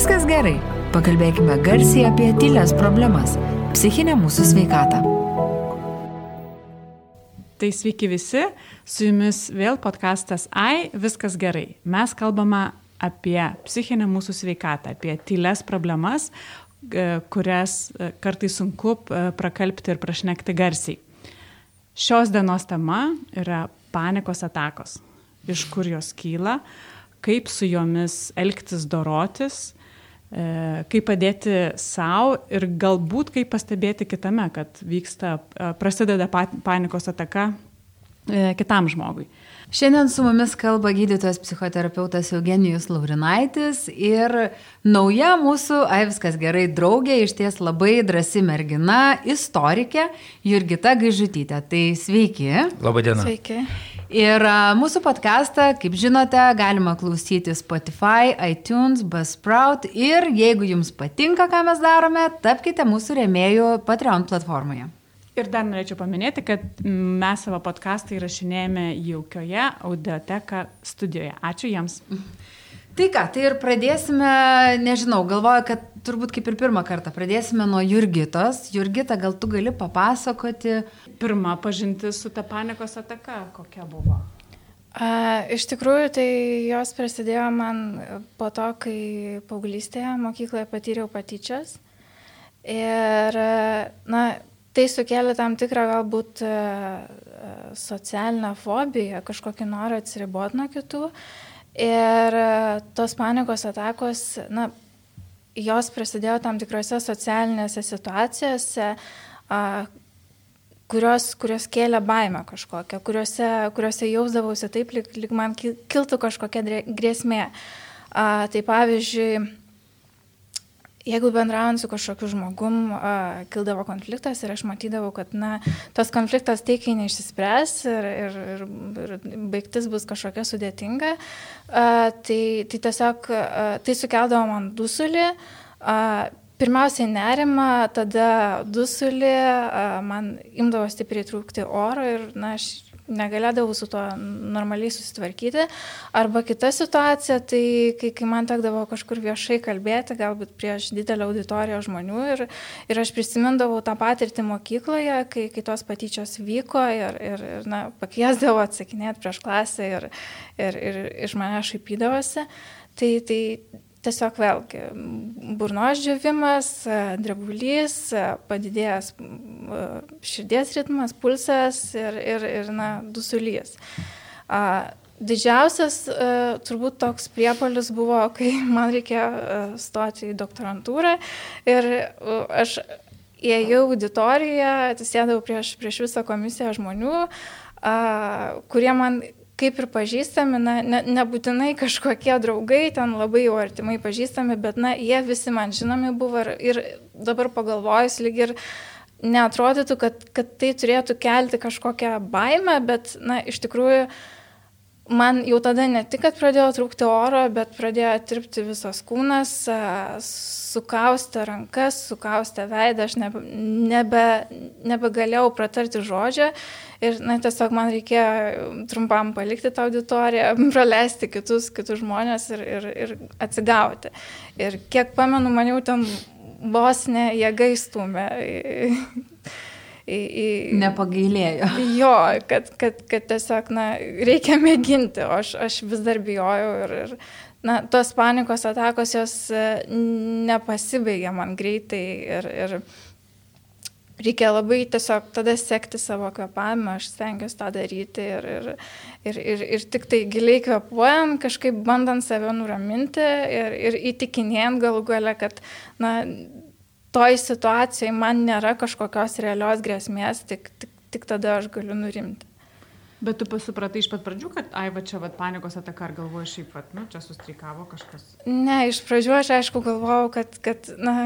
Viskas gerai. Pakalbėkime garsiai apie tylės problemas - psichinę mūsų sveikatą. Tai sveiki visi, su jumis vėl podkastas AI, viskas gerai. Mes kalbame apie psichinę mūsų sveikatą, apie tylės problemas, e, kurias e, kartais sunku e, prakalbti ir prašnekti garsiai. Šios dienos tema yra panikos atakos. Iš kur jos kyla, kaip su jomis elgtis, dorotis, kaip padėti savo ir galbūt kaip pastebėti kitame, kad vyksta, e, prasideda panikos ataka e, kitam žmogui. Šiandien su mumis kalba gydytojas psichoterapeutas Eugenijus Laurinaitis ir nauja mūsų, ai viskas gerai, draugė, iš ties labai drasi mergina, istorikė Jurgita Gaižutytė. Tai sveiki. Labadiena. Sveiki. Ir mūsų podcastą, kaip žinote, galima klausyti Spotify, iTunes, Buzzsprout ir jeigu jums patinka, ką mes darome, tapkite mūsų rėmėjų Patreon platformoje. Ir dar norėčiau paminėti, kad mes savo podcastą įrašinėjame jaukioje audioteka studijoje. Ačiū jiems. Tai ką, tai ir pradėsime, nežinau, galvoju, kad turbūt kaip ir pirmą kartą pradėsime nuo Jurgitos. Jurgita, gal tu gali papasakoti. Pirma pažintis su ta panikos ataka, kokia buvo? A, iš tikrųjų, tai jos prasidėjo man po to, kai paauglystėje mokykloje patyriau patyčias. Ir, na, tai sukėlė tam tikrą galbūt socialinę fobiją, kažkokį norą atsiriboti nuo kitų. Ir tos panikos atakos, na, jos prasidėjo tam tikrose socialinėse situacijose, a, kurios, kurios kėlė baimę kažkokią, kuriuose, kuriuose jausdavausi taip, lyg, lyg man kiltų kažkokia grėsmė. A, tai pavyzdžiui, jeigu bendraujant su kažkokiu žmogum a, kildavo konfliktas ir aš matydavau, kad na, tas konfliktas teikiai neišsispręs ir, ir, ir, ir baigtis bus kažkokia sudėtinga, a, tai, tai tiesiog a, tai sukeldavo man dusulį. A, Pirmiausiai nerima, tada dusulį, man imdavo stipriai trūkti oro ir na, aš negalėdavau su tuo normaliai susitvarkyti. Arba kita situacija, tai kai, kai man tekdavo kažkur viešai kalbėti, galbūt prieš didelę auditoriją žmonių ir, ir aš prisimindavau tą patirtį mokykloje, kai, kai tos patyčios vyko ir, ir, ir na, pakviesdavo atsakinėti prieš klasę ir, ir, ir iš mane šaipydavosi. Tai, tai tiesiog vėlgi burnos džiavimas, drebulys, padidėjęs širdies ritmas, pulsas ir, ir, ir na, dusulys. Didžiausias turbūt toks priepolis buvo, kai man reikėjo stoti į doktorantūrą ir aš įėjau auditoriją, atsisėdau prieš, prieš visą komisiją žmonių, kurie man kaip ir pažįstami, na, ne, nebūtinai kažkokie draugai, ten labai jau artimai pažįstami, bet, na, jie visi man žinomi buvo ir, ir dabar pagalvojus lyg ir neatrodytų, kad, kad tai turėtų kelti kažkokią baimę, bet, na, iš tikrųjų, man jau tada ne tik, kad pradėjo trūkti oro, bet pradėjo tirpti visas kūnas, sukaustę rankas, sukaustę veidą, aš nebe, nebe, nebegalėjau pratarti žodžio ir na, tiesiog man reikėjo trumpam palikti tą auditoriją, praleisti kitus, kitus žmonės ir, ir, ir atsigauti. Ir kiek pamenu, man jau ten vos ne jėgai stumė. Nepagailėjo. Jo, kad, kad, kad tiesiog, na, reikia mėginti, o aš, aš vis dar bijojau ir, ir na, tos panikos atakos jos e, nepasibaigė man greitai ir, ir reikia labai tiesiog tada sekti savo kvepavimą, aš stengiuosi tą daryti ir, ir, ir, ir, ir tik tai giliai kvepuojant, kažkaip bandant save nuraminti ir, ir įtikinėjant galų gale, kad, na, toj situacijai man nėra kažkokios realios grėsmės, tik, tik, tik tada aš galiu nurimti. Bet tu pasupratai iš pat pradžių, kad, ai, va čia, va, panikos ataka, ar galvoji šiaip, va, nu, čia sustrikavo kažkas? Ne, iš pradžių aš aišku galvojau, kad, kad na,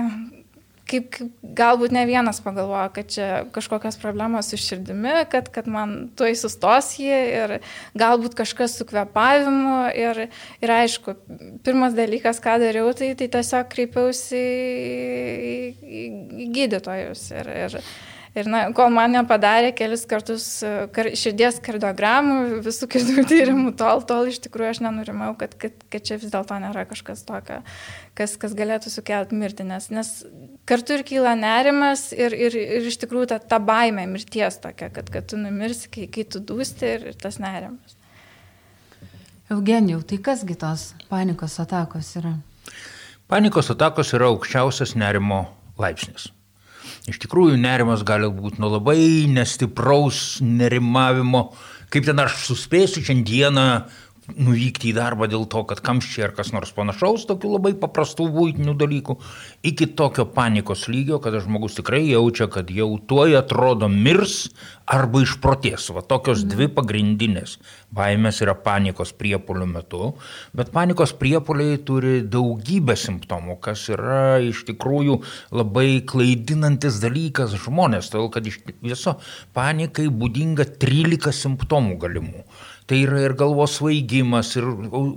kaip, kaip galbūt ne vienas pagalvojo, kad čia kažkokios problemos su širdimi, kad, kad man tuoj sustos jį ir galbūt kažkas su kvepavimu. Ir, ir aišku, pirmas dalykas, ką dariau, tai, tai tiesiog kreipiausi į, į, į gydytojus. Ir, ir, Ir na, kol man nepadarė kelis kartus e, kar, širdies kardiogramų, visų kitų tyrimų, tol, tol iš tikrųjų aš nenurimau, kad, kad, kad čia vis dėlto nėra kažkas tokio, kas, kas galėtų sukelti mirtį, nes, nes kartu ir kyla nerimas ir, ir, ir iš tikrųjų ta, ta baime mirties tokia, kad, kad tu numirsi, kai, kai tu dūsti ir, ir tas nerimas. Eugenijau, tai kasgi tos panikos atakos yra? Panikos atakos yra aukščiausias nerimo laipsnis. Iš tikrųjų, nerimas gali būti nuo labai nestipraus nerimavimo, kaip ten aš suspėsiu šiandieną nuvykti į darbą dėl to, kad kamščiai ar kas nors panašaus, tokių labai paprastų būtinių dalykų, iki tokio panikos lygio, kada žmogus tikrai jaučia, kad jau tuoj atrodo mirs arba išproties. Va tokios dvi pagrindinės baimės yra panikos priepolių metu, bet panikos priepoliai turi daugybę simptomų, kas yra iš tikrųjų labai klaidinantis dalykas žmonės, todėl kad iš viso panikai būdinga 13 simptomų galimų. Tai yra ir galvos svaigimas, ir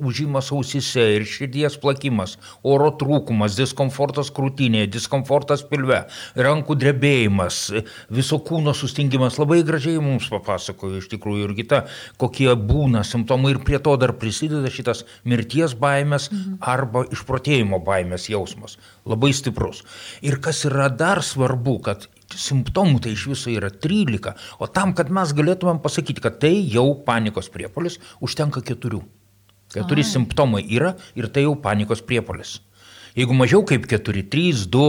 užimas ausise, ir širdies plakimas, oro trūkumas, diskomfortas krūtinėje, diskomfortas pilve, rankų drebėjimas, viso kūno sustingimas. Labai gražiai mums papasakojo iš tikrųjų ir kita, kokie būna simptomai ir prie to dar prisideda šitas mirties baimės arba išprotėjimo baimės jausmas. Labai stiprus. Ir kas yra dar svarbu, kad simptomų tai iš viso yra 13, o tam, kad mes galėtumėm pasakyti, kad tai jau panikos priepolis, užtenka keturių. Keturi Ai. simptomai yra ir tai jau panikos priepolis. Jeigu mažiau kaip 4, 3, 2,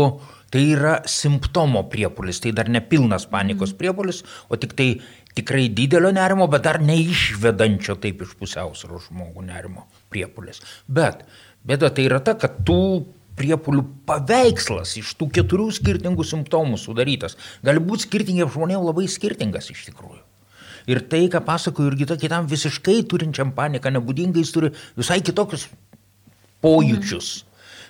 tai yra simptomo priepolis, tai dar nepilnas panikos mm. priepolis, o tik tai tikrai didelio nerimo, bet dar neišvedančio taip iš pusiausvėros žmogų nerimo priepolis. Bet bėda tai yra ta, kad tų priepolių paveikslas iš tų keturių skirtingų simptomų sudarytas. Gali būti skirtingiems žmonėms labai skirtingas iš tikrųjų. Ir tai, ką pasakoju ir kita kitam visiškai turinčiam paniką nebūdingai, jis turi visai kitokius pojūčius. Mhm.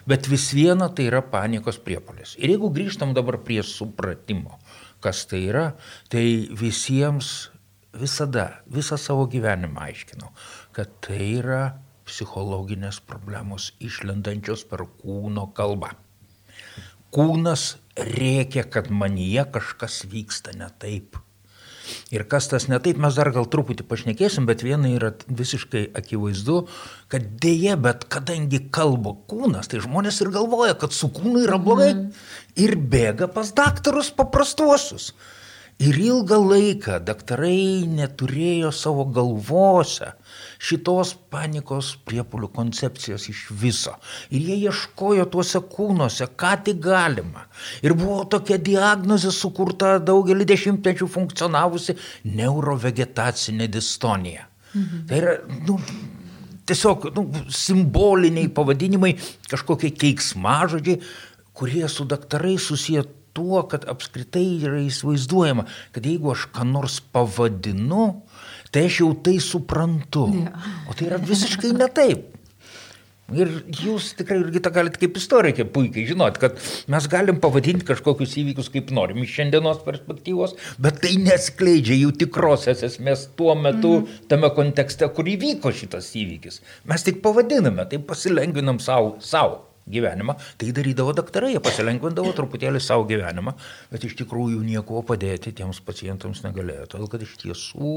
Bet vis viena tai yra panikos priepolis. Ir jeigu grįžtam dabar prie supratimo, kas tai yra, tai visiems visada, visą savo gyvenimą aiškinau, kad tai yra psichologinės problemos išlendančios per kūno kalbą. Kūnas reikia, kad manyje kažkas vyksta ne taip. Ir kas tas ne taip, mes dar gal truputį pašnekėsim, bet viena yra visiškai akivaizdu, kad dėje, bet kadangi kalba kūnas, tai žmonės ir galvoja, kad su kūnu yra blogai mm. ir bėga pas daktarus paprastuosius. Ir ilgą laiką daktarai neturėjo savo galvose šitos panikos priepolių koncepcijos iš viso. Ir jie ieškojo tuose kūnuose, ką tik galima. Ir buvo tokia diagnozė sukurta daugelį dešimtmečių funkcionavusi neurovegetacinė distonija. Mhm. Tai yra, nu, tiesiog nu, simboliniai pavadinimai, kažkokie keiksmažodžiai, kurie su daktarai susiję tuo, kad apskritai yra įsivaizduojama, kad jeigu aš ką nors pavadinu, tai aš jau tai suprantu. O tai yra visiškai ne taip. Ir jūs tikrai irgi tą galite kaip istorikė puikiai žinot, kad mes galim pavadinti kažkokius įvykius kaip norim iš šiandienos perspektyvos, bet tai neskleidžia jų tikrosios esmės tuo metu, mm. tame kontekste, kur įvyko šitas įvykis. Mes tik pavadiname, tai pasilengvinam savo. Sau gyvenimą. Tai darydavo daktarai, jie pasilengvindavo truputėlį savo gyvenimą, bet iš tikrųjų nieko padėti tiems pacientams negalėjo. Todėl, kad iš tiesų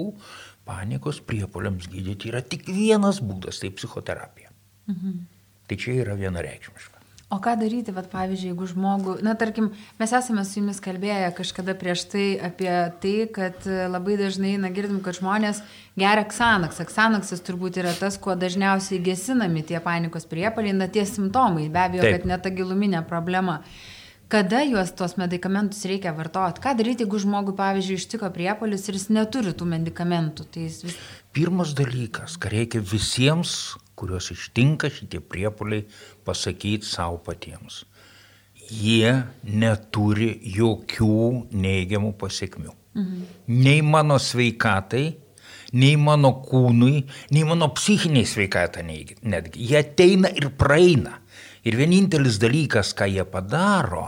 panikos priepoliams gydyti yra tik vienas būdas - tai psichoterapija. Mhm. Tai čia yra vienareikšmiška. O ką daryti, vat, pavyzdžiui, jeigu žmogų, na tarkim, mes esame su jumis kalbėję kažkada prieš tai apie tai, kad labai dažnai, na girdim, kad žmonės geria Xanax. Xanaxas turbūt yra tas, kuo dažniausiai gesinami tie panikos priepaliai, na tie simptomai, be abejo, Taip. kad ne ta giluminė problema. Kada juos tos medikamentus reikia vartoti? Ką daryti, jeigu žmogui, pavyzdžiui, ištiko priepalis ir jis neturi tų medikamentų? Tai vis... Pirmas dalykas, ką reikia visiems kuriuos ištinka šitie priepoliai, pasakyti savo patiems. Jie neturi jokių neigiamų pasiekmių. Mhm. Nei mano sveikatai, nei mano kūnui, nei mano psichiniai sveikatai netgi. Jie ateina ir praeina. Ir vienintelis dalykas, ką jie padaro,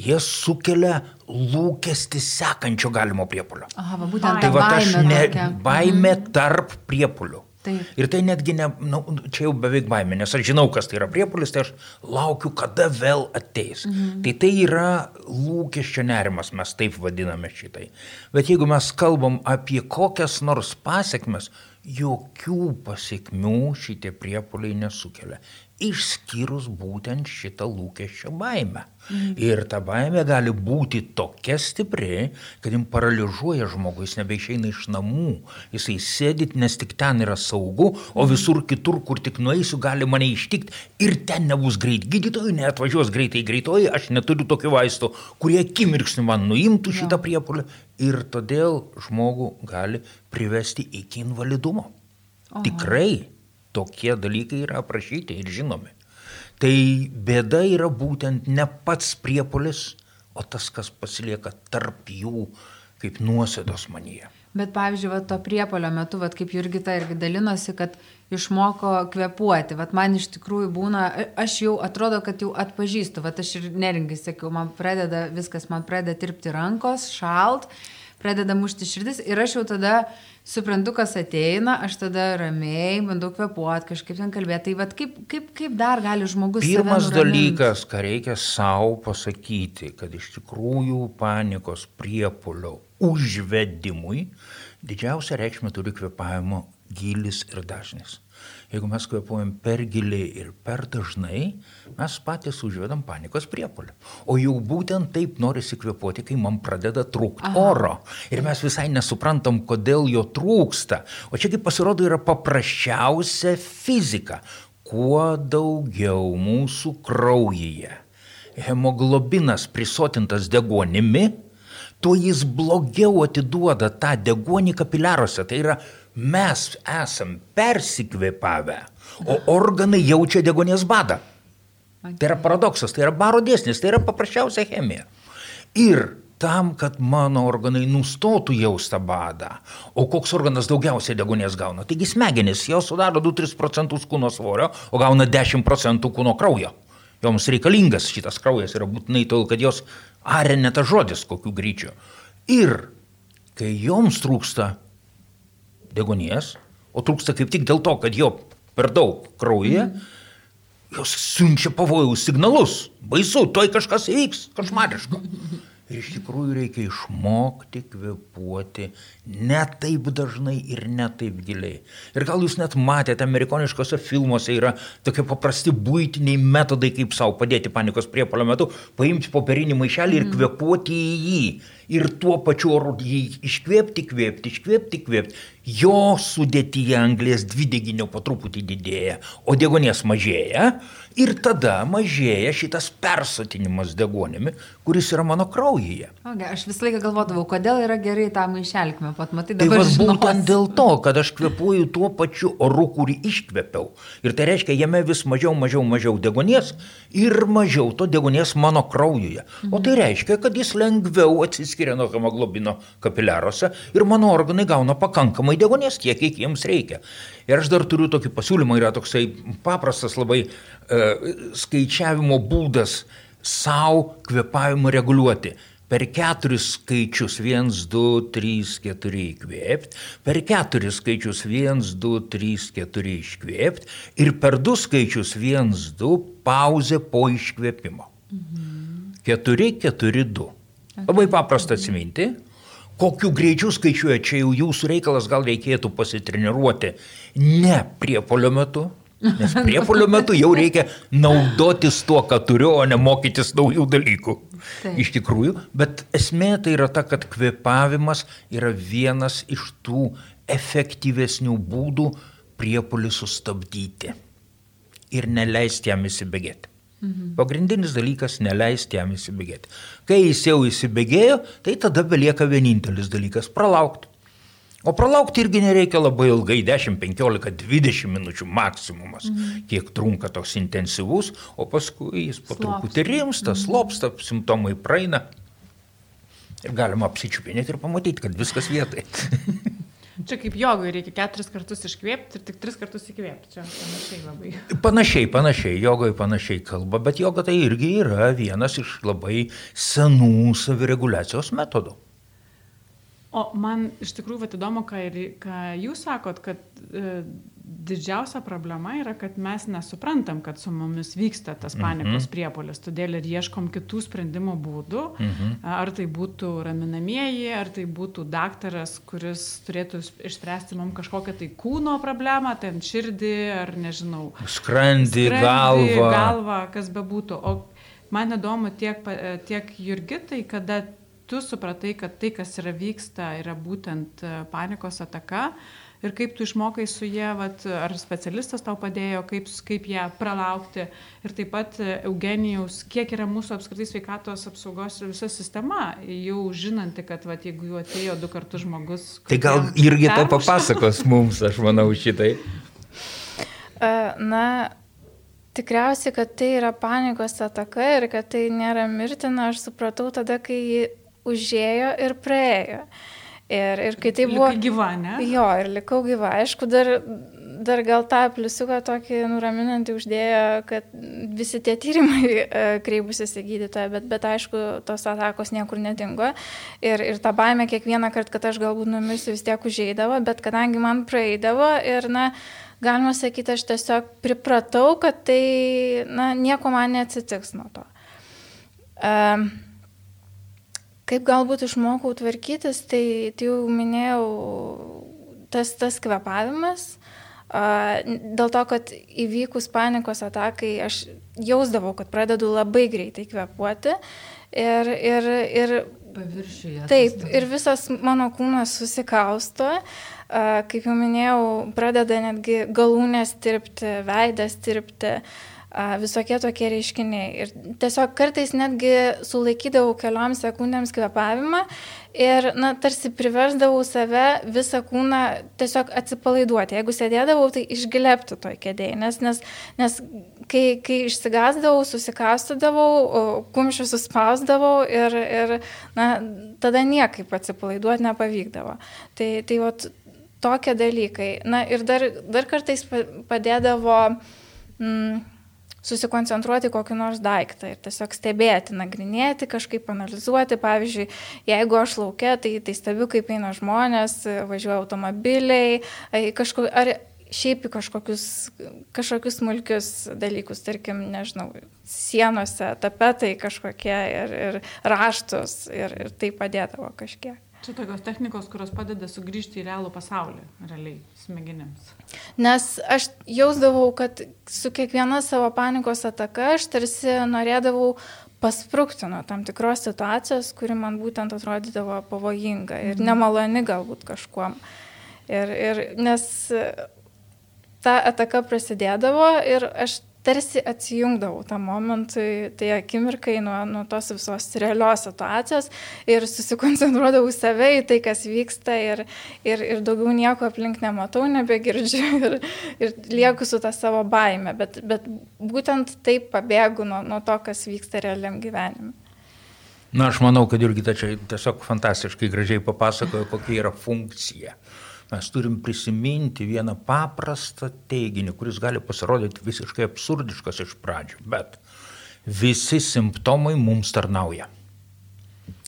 jie sukelia lūkesti sekančio galimo priepolio. Aha, va, būtent tai va, aš ne baimė mhm. tarp priepolių. Taip. Ir tai netgi ne, nu, čia jau beveik baimė, nes aš žinau, kas tai yra priepolis, tai aš laukiu, kada vėl ateis. Mhm. Tai tai yra lūkesčio nerimas, mes taip vadiname šitai. Bet jeigu mes kalbam apie kokias nors pasiekmes, jokių pasiekmių šitie priepoliai nesukelia išskyrus būtent šitą lūkesčio baimę. Mhm. Ir ta baimė gali būti tokia stipri, kad jim paralyžiuoja žmogų, jis nebeišeina iš namų, jisai sėdit, nes tik ten yra saugu, o visur kitur, kur tik nueisiu, gali mane ištikti ir ten nebus greit gydytojų, neatvažiuos greitai greitoji, aš neturiu tokių vaistų, kurie akimirksniu man nuimtų šitą priepolį ir todėl žmogų gali privesti iki invalidumo. Oho. Tikrai tokie dalykai yra aprašyti ir žinomi. Tai bėda yra būtent ne pats priepolis, o tas, kas pasilieka tarp jų kaip nuosėdos manyje. Bet pavyzdžiui, va, to priepolio metu, va, kaip Jurgita irgi dalinosi, kad išmoko kvepuoti. Vat man iš tikrųjų būna, aš jau atrodo, kad jau atpažįstu, vat aš ir neringai sakiau, man pradeda viskas, man pradeda tirpti rankos, šalt, pradeda mušti širdis ir aš jau tada suprantu, kas ateina, aš tada ramiai bandau kvepuoti, kažkaip ten kalbėti. Tai vad kaip, kaip, kaip dar gali žmogus. Pirmas dalykas, ką reikia savo pasakyti, kad iš tikrųjų panikos priepolio užvedimui didžiausia reikšmė turi kvepavimo gilis ir dažnis. Jeigu mes kvepuojam per giliai ir per dažnai, mes patys užvedam panikos priepolį. O jau būtent taip norisi kvepuoti, kai man pradeda trūkti oro. Ir mes visai nesuprantam, kodėl jo trūksta. O čia kaip pasirodo yra paprasčiausia fizika. Kuo daugiau mūsų kraujyje hemoglobinas prisotintas degonimi, tuo jis blogiau atiduoda tą degonį kapiliaruose. Tai yra mes esam persikvėpavę, o organai jaučia degonės badą. Tai yra paradoksas, tai yra baro dėsnis, tai yra paprasčiausia chemija. Ir tam, kad mano organai nustotų jaustą badą. O koks organas daugiausiai degonės gauna? Taigi smegenys, jos sudaro 2-3 procentus kūno svorio, o gauna 10 procentų kūno kraujo. Joms reikalingas šitas kraujas yra būtinai tol, kad jos arė ne tas žodis kokiu greičiu. Ir kai joms trūksta degonies, o trūksta kaip tik dėl to, kad jo per daug kraujyje, mm. jos siunčia pavojaus signalus. Baisu, toj kažkas įvyks, kažmariško. Ir iš tikrųjų reikia išmokti kvepuoti ne taip dažnai ir ne taip giliai. Ir gal jūs net matėte, amerikoniškose filmuose yra tokie paprasti būtiniai metodai, kaip savo padėti panikos priepolio metu, paimti popierinį maišelį ir mm. kvepuoti į jį. Ir tuo pačiu oru jį iškvėpti, kvėpti, iškvėpti, kvėpti. Jo sudėtyje anglės dvideginio po truputį didėja, o degonės mažėja. Ir tada mažėja šitas persotinimas degonimi, kuris yra mano kraujyje. Okay, aš visą laiką galvodavau, kodėl yra gerai tą maišelį kvėpuoti. Matai, tai dabar tai būtent dėl to, kad aš kvepuoju tuo pačiu oru, kurį iškvėpiau. Ir tai reiškia, jame vis mažiau, mažiau, mažiau degonies ir mažiau to degonies mano kraujyje. O tai reiškia, kad jis lengviau atsiskiria nuo hemoglobino kapiliaruose ir mano organai gauna pakankamai degonės kiek jiems reikia. Ir aš dar turiu tokį pasiūlymą, yra toksai paprastas labai e, skaičiavimo būdas savo kvepavimą reguliuoti. Per keturis skaičius 1, 2, 3, 4 įkvėpti, per keturis skaičius 1, 2, 3, 4 iškvėpti ir per du skaičius 1, 2 pauzė po iškvėpimo. Mhm. 4, 4, 2. Labai paprasta atsiminti. Kokiu greičiu skaičiuoja, čia jau jūsų reikalas, gal reikėtų pasitreniruoti ne priepolio metu, nes priepolio metu jau reikia naudotis tuo, ką turiu, o ne mokytis naujų dalykų. Taip. Iš tikrųjų, bet esmė tai yra ta, kad kvepavimas yra vienas iš tų efektyvesnių būdų priepolį sustabdyti ir neleisti jam įsibėgėti. Mhm. Pagrindinis dalykas - neleisti jam įsibėgėti. Kai jis jau įsibėgėjo, tai tada belieka vienintelis dalykas - pralaukti. O pralaukti irgi nereikia labai ilgai - 10, 15, 20 minučių maksimumas, mhm. kiek trunka toks intensyvus, o paskui jis po truputį rimsta, mhm. slopsta, simptomai praeina. Ir galima apsičiupinėti ir pamatyti, kad viskas vietai. Čia kaip jogui reikia keturis kartus iškvėpti ir tik tris kartus įkvėpti. Čia panašiai labai. Panašiai, panašiai, jogoje panašiai kalba, bet joga tai irgi yra vienas iš labai senų savireguliacijos metodų. O man iš tikrųjų vat, įdomu, ką, ir, ką jūs sakot, kad e, didžiausia problema yra, kad mes nesuprantam, kad su mumis vyksta tas panikos mm -hmm. priepolis, todėl ir ieškom kitų sprendimo būdų. -hmm. Ar tai būtų raminamieji, ar tai būtų daktaras, kuris turėtų išspręsti mums kažkokią tai kūno problemą, ten širdį, ar nežinau. Skrandį, skrandį galvą. Galvą, kas bebūtų. O man įdomu tiek, tiek Jurgitai, kada tu supratai, kad tai, kas yra vyksta, yra būtent panikos ataka ir kaip tu išmokai su jie, vat, ar specialistas tau padėjo, kaip, kaip ją pralaukti. Ir taip pat e, Eugenijaus, kiek yra mūsų apskritai sveikatos apsaugos visa sistema, jau žinanti, kad vat, jeigu jau atėjo du kartus žmogus. Tai gal irgi to papasakos mums, aš manau, šitai. Na, tikriausiai, kad tai yra panikos ataka ir kad tai nėra mirtina, aš supratau tada, kai užėjo ir praėjo. Ir, ir kai tai buvo... Likai gyva, ne? Jo, ir likau gyva. Aišku, dar, dar gal tą pliusiuką tokį nuraminantį uždėjo, kad visi tie tyrimai e, kreipusis į gydytoją, bet, bet aišku, tos atakos niekur nedingo. Ir, ir ta baime kiekvieną kartą, kad aš galbūt numirsiu, vis tiek užeidavo, bet kadangi man praeidavo ir, na, galima sakyti, aš tiesiog pripratau, kad tai, na, nieko man neatsitiks nuo to. Um, Kaip galbūt išmokau tvarkytis, tai, tai jau minėjau, tas, tas kvepavimas. Dėl to, kad įvykus panikos atakai aš jausdavau, kad pradedu labai greitai kvepuoti. Ir, ir, ir paviršiuje. Taip, ir visas mano kūnas susikausto, kaip jau minėjau, pradeda netgi galūnės tirpti, veidas tirpti, visokie tokie reiškiniai. Ir tiesiog kartais netgi sulaikydavau keliom sekundėms kvepavimą ir, na, tarsi priversdavau save visą kūną tiesiog atsipalaiduoti. Jeigu sėdėdavau, tai išglepti toj kėdėjai, nes, nes, nes kai, kai išsigasdavau, susikastudavau, kumščius suspausdavau ir, ir, na, tada niekaip atsipalaiduoti nepavykdavo. Tai, tai vat, tokie dalykai. Na ir dar, dar kartais padėdavo mm, susikoncentruoti kokį nors daiktą ir tiesiog stebėti, nagrinėti, kažkaip analizuoti. Pavyzdžiui, jeigu aš laukia, tai, tai stebiu, kaip eina žmonės, važiuoja automobiliai, kažko, ar šiaip į kažkokius, kažkokius smulkius dalykus, tarkim, nežinau, sienose, tapetai kažkokie ir, ir raštus ir, ir tai padėdavo kažkiek. Čia tokios technikos, kurios padeda sugrįžti į realų pasaulį, realiai, smegenims. Nes aš jausdavau, kad su kiekviena savo panikos ataka aš tarsi norėdavau pasprūkti nuo tam tikros situacijos, kuri man būtent atrodydavo pavojinga ir mhm. nemaloni galbūt kažkuom. Ir, ir nes ta ataka prasidėdavo ir aš tarsi atsijungdavau tam momentui, tai akimirkai nuo, nuo tos visos realios situacijos ir susikoncentruodavau save, į tai, kas vyksta ir, ir, ir daugiau nieko aplink nematau, nebegirdžiu ir, ir lieku su tą savo baime, bet, bet būtent taip pabėgu nuo, nuo to, kas vyksta realiam gyvenime. Na, aš manau, kad Jurgita čia tiesiog fantastiškai gražiai papasakojo, kokia yra funkcija mes turim prisiminti vieną paprastą teiginį, kuris gali pasirodyti visiškai absurdiškas iš pradžių, bet visi simptomai mums tarnauja.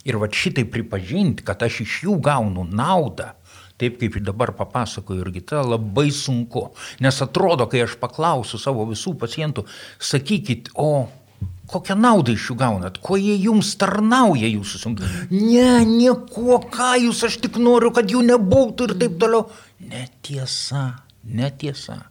Ir va šitai pripažinti, kad aš iš jų gaunu naudą, taip kaip dabar papasakoju irgi, tai labai sunku. Nes atrodo, kai aš paklausiu savo visų pacientų, sakykit, o kokią naudą iš jų gaunat, ko jie jums tarnauja jūsų simptomai. Ne, nieko, ką jūs, aš tik noriu, kad jų nebūtų ir taip toliau. Netiesa, netiesa.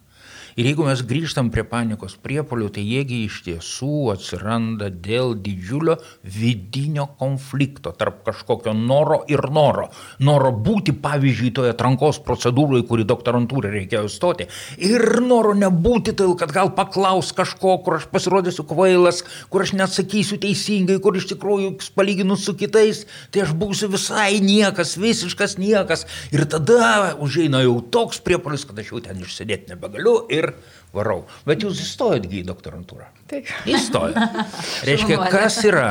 Ir jeigu mes grįžtam prie panikos priepolių, tai jiegi iš tiesų atsiranda dėl didžiulio vidinio konflikto tarp kažkokio noro ir noro. Noro būti, pavyzdžiui, toje atrankos procedūroje, kuri doktorantūrai reikėjo stoti. Ir noro nebūti, tai kad gal paklaus kažko, kur aš pasirodysiu kvailas, kur aš neatsakysiu teisingai, kur iš tikrųjų palyginus su kitais, tai aš būsiu visai niekas, visiškas niekas. Ir tada užeina jau toks priepolis, kad aš jau ten išsėdėti nebegaliu. Ir ir varau. Bet jūs įstojot į doktorantūrą. Taip. Įstojot. Reiškia, kas yra,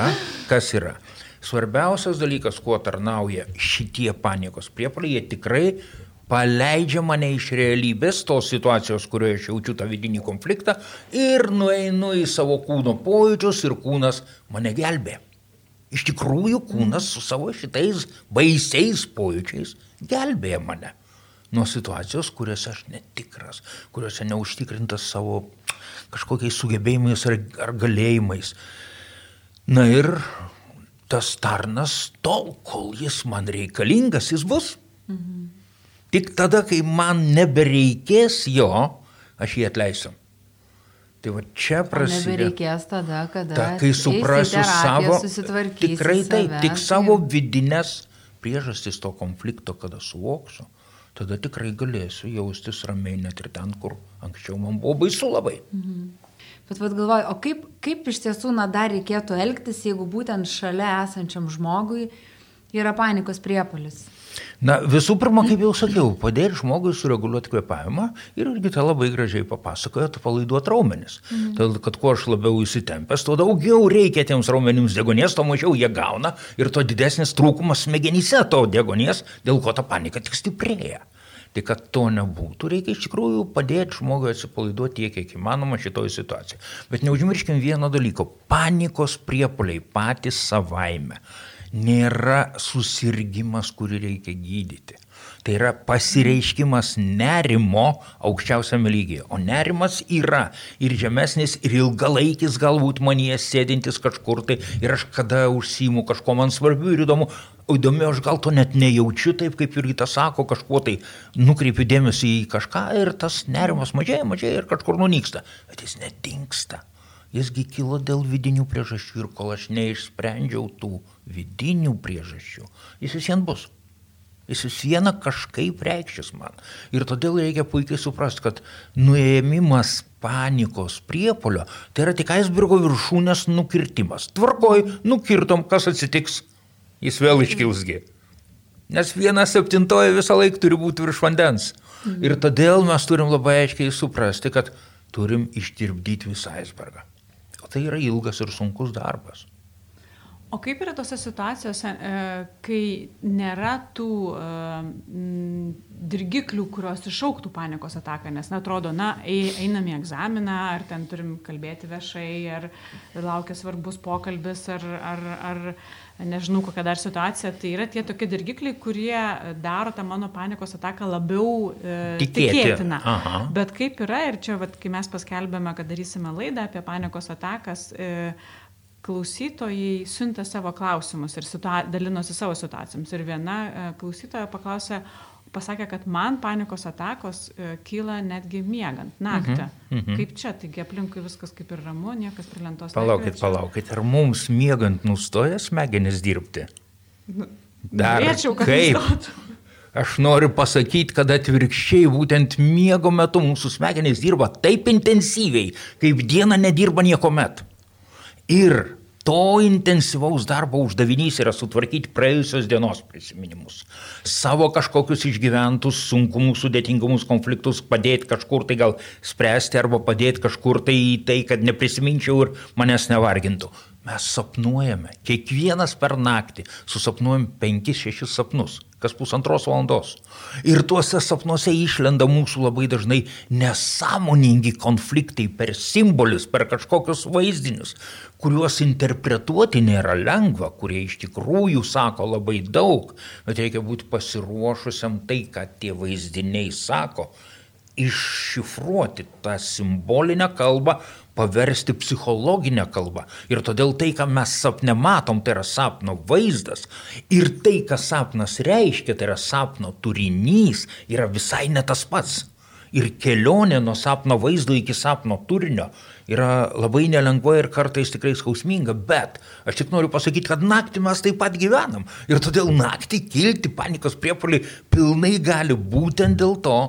kas yra. Svarbiausias dalykas, kuo tarnauja šitie panikos priepoliai, jie tikrai paleidžia mane iš realybės, tos situacijos, kurioje aš jaučiu tą vidinį konfliktą ir nueinu į savo kūno pojūčius ir kūnas mane gelbė. Iš tikrųjų, kūnas su savo šitais baisiais pojūčiais gelbėja mane nuo situacijos, kuriuose aš netikras, kuriuose neužtikrintas savo kažkokiais sugebėjimais ar, ar galėjimais. Na ir tas tarnas tol, kol jis man reikalingas, jis bus. Mhm. Tik tada, kai man nebereikės jo, aš jį atleisiu. Tai va čia prasideda. Nebereikės tada, kada. Ta, kai suprasiu savo. Tikrai taip, save, tik savo vidinės priežastis to konflikto, kada suvoksiu, tada tikrai galėsiu jaustis ramiai net ir ten, kur anksčiau man buvo baisu labai. Mhm. Bet vad galvoju, o kaip, kaip iš tiesų, na, dar reikėtų elgtis, jeigu būtent šalia esančiam žmogui yra panikos priepolis? Na, visų pirma, kaip jau sakiau, padėti žmogui sureguliuoti kvepavimą ir irgi tą labai gražiai papasakojo, palaiduoti raumenis. Mhm. Todėl, kad kuo aš labiau įsitempęs, tuo daugiau reikia tiems raumenims degonės, to mažiau jie gauna ir to didesnis trūkumas smegenyse to degonės, dėl ko ta panika tik stiprėja. Tai kad to nebūtų, reikia iš tikrųjų padėti žmogui atsipalaiduoti tiek, kiek įmanoma šitoje situacijoje. Bet neužmirškim vieno dalyko - panikos priepoliai patys savaime nėra susirgymas, kurį reikia gydyti. Tai yra pasireiškimas nerimo aukščiausiame lygyje. O nerimas yra ir žemesnis, ir ilgalaikis galbūt manie sėdintis kažkur tai ir aš kada užsimu kažko man svarbiu ir įdomu, o įdomu, aš gal to net nejaučiu taip, kaip Jurgita sako, kažkuo tai nukreipiu dėmesį į kažką ir tas nerimas mažėja, mažėja ir kažkur nunyksta. Bet jis netingsta. Jisgi kilo dėl vidinių priežasčių ir kol aš neišsprendžiau tų vidinių priežasčių, jis vis vien bus jis vis viena kažkaip reikštis man. Ir todėl reikia puikiai suprasti, kad nuėmimas panikos priepolio tai yra tik aisbergo viršūnės nukirtimas. Tvarkoj, nukirtom, kas atsitiks, jis vėl iškilsgi. Nes viena septintoji visą laiką turi būti virš vandens. Ir todėl mes turim labai aiškiai suprasti, kad turim ištirpdyti visą aisbergą. O tai yra ilgas ir sunkus darbas. O kaip yra tose situacijose, e, kai nėra tų e, dirgiklių, kurios iššauktų panikos ataką, nes, na, atrodo, na, einam į egzaminą, ar ten turim kalbėti viešai, ar laukia svarbus pokalbis, ar, ar, ar nežinau, kokia dar situacija, tai yra tie tokie dirgikliai, kurie daro tą mano panikos ataką labiau e, tikėtiną. Aha. Bet kaip yra, ir čia, vat, kai mes paskelbėme, kad darysime laidą apie panikos atakas, klausytojai siuntė savo klausimus ir situa dalinosi savo situacijoms. Ir viena e, klausytoja paklausė, pasakė, kad man panikos atakos e, kyla netgi miegant naktį. Uh -huh. Kaip čia, taigi aplinkui viskas kaip ir ramu, niekas prie lentos. Palaukit, nekviečia. palaukit, ar mums miegant nustoja smegenis dirbti? Nu, Dar norėčiau, kad kaip? Nustotų. Aš noriu pasakyti, kad atvirkščiai būtent miego metu mūsų smegenys dirba taip intensyviai, kaip diena nedirba nieko met. Ir to intensyvaus darbo uždavinys yra sutvarkyti praėjusios dienos prisiminimus. Savo kažkokius išgyventus sunkumus, sudėtingumus, konfliktus padėti kažkur tai gal spręsti arba padėti kažkur tai į tai, kad neprisiminčiau ir manęs nevargintų. Mes sapnuojame, kiekvienas per naktį susapnuojam 5-6 sapnus kas pusantros valandos. Ir tuose sapnuose išlenda mūsų labai dažnai nesąmoningi konfliktai per simbolius, per kažkokius vaizdinius, kuriuos interpretuoti nėra lengva, kurie iš tikrųjų sako labai daug, bet reikia būti pasiruošusiam tai, ką tie vaizdiniai sako, iššifruoti tą simbolinę kalbą, paversti psichologinę kalbą. Ir todėl tai, ką mes sapne matom, tai yra sapno vaizdas. Ir tai, ką sapnas reiškia, tai yra sapno turinys, yra visai ne tas pats. Ir kelionė nuo sapno vaizdo iki sapno turinio yra labai nelengva ir kartais tikrai skausminga, bet aš tik noriu pasakyti, kad naktį mes taip pat gyvenam. Ir todėl naktį kilti panikos priepolį pilnai gali būtent dėl to,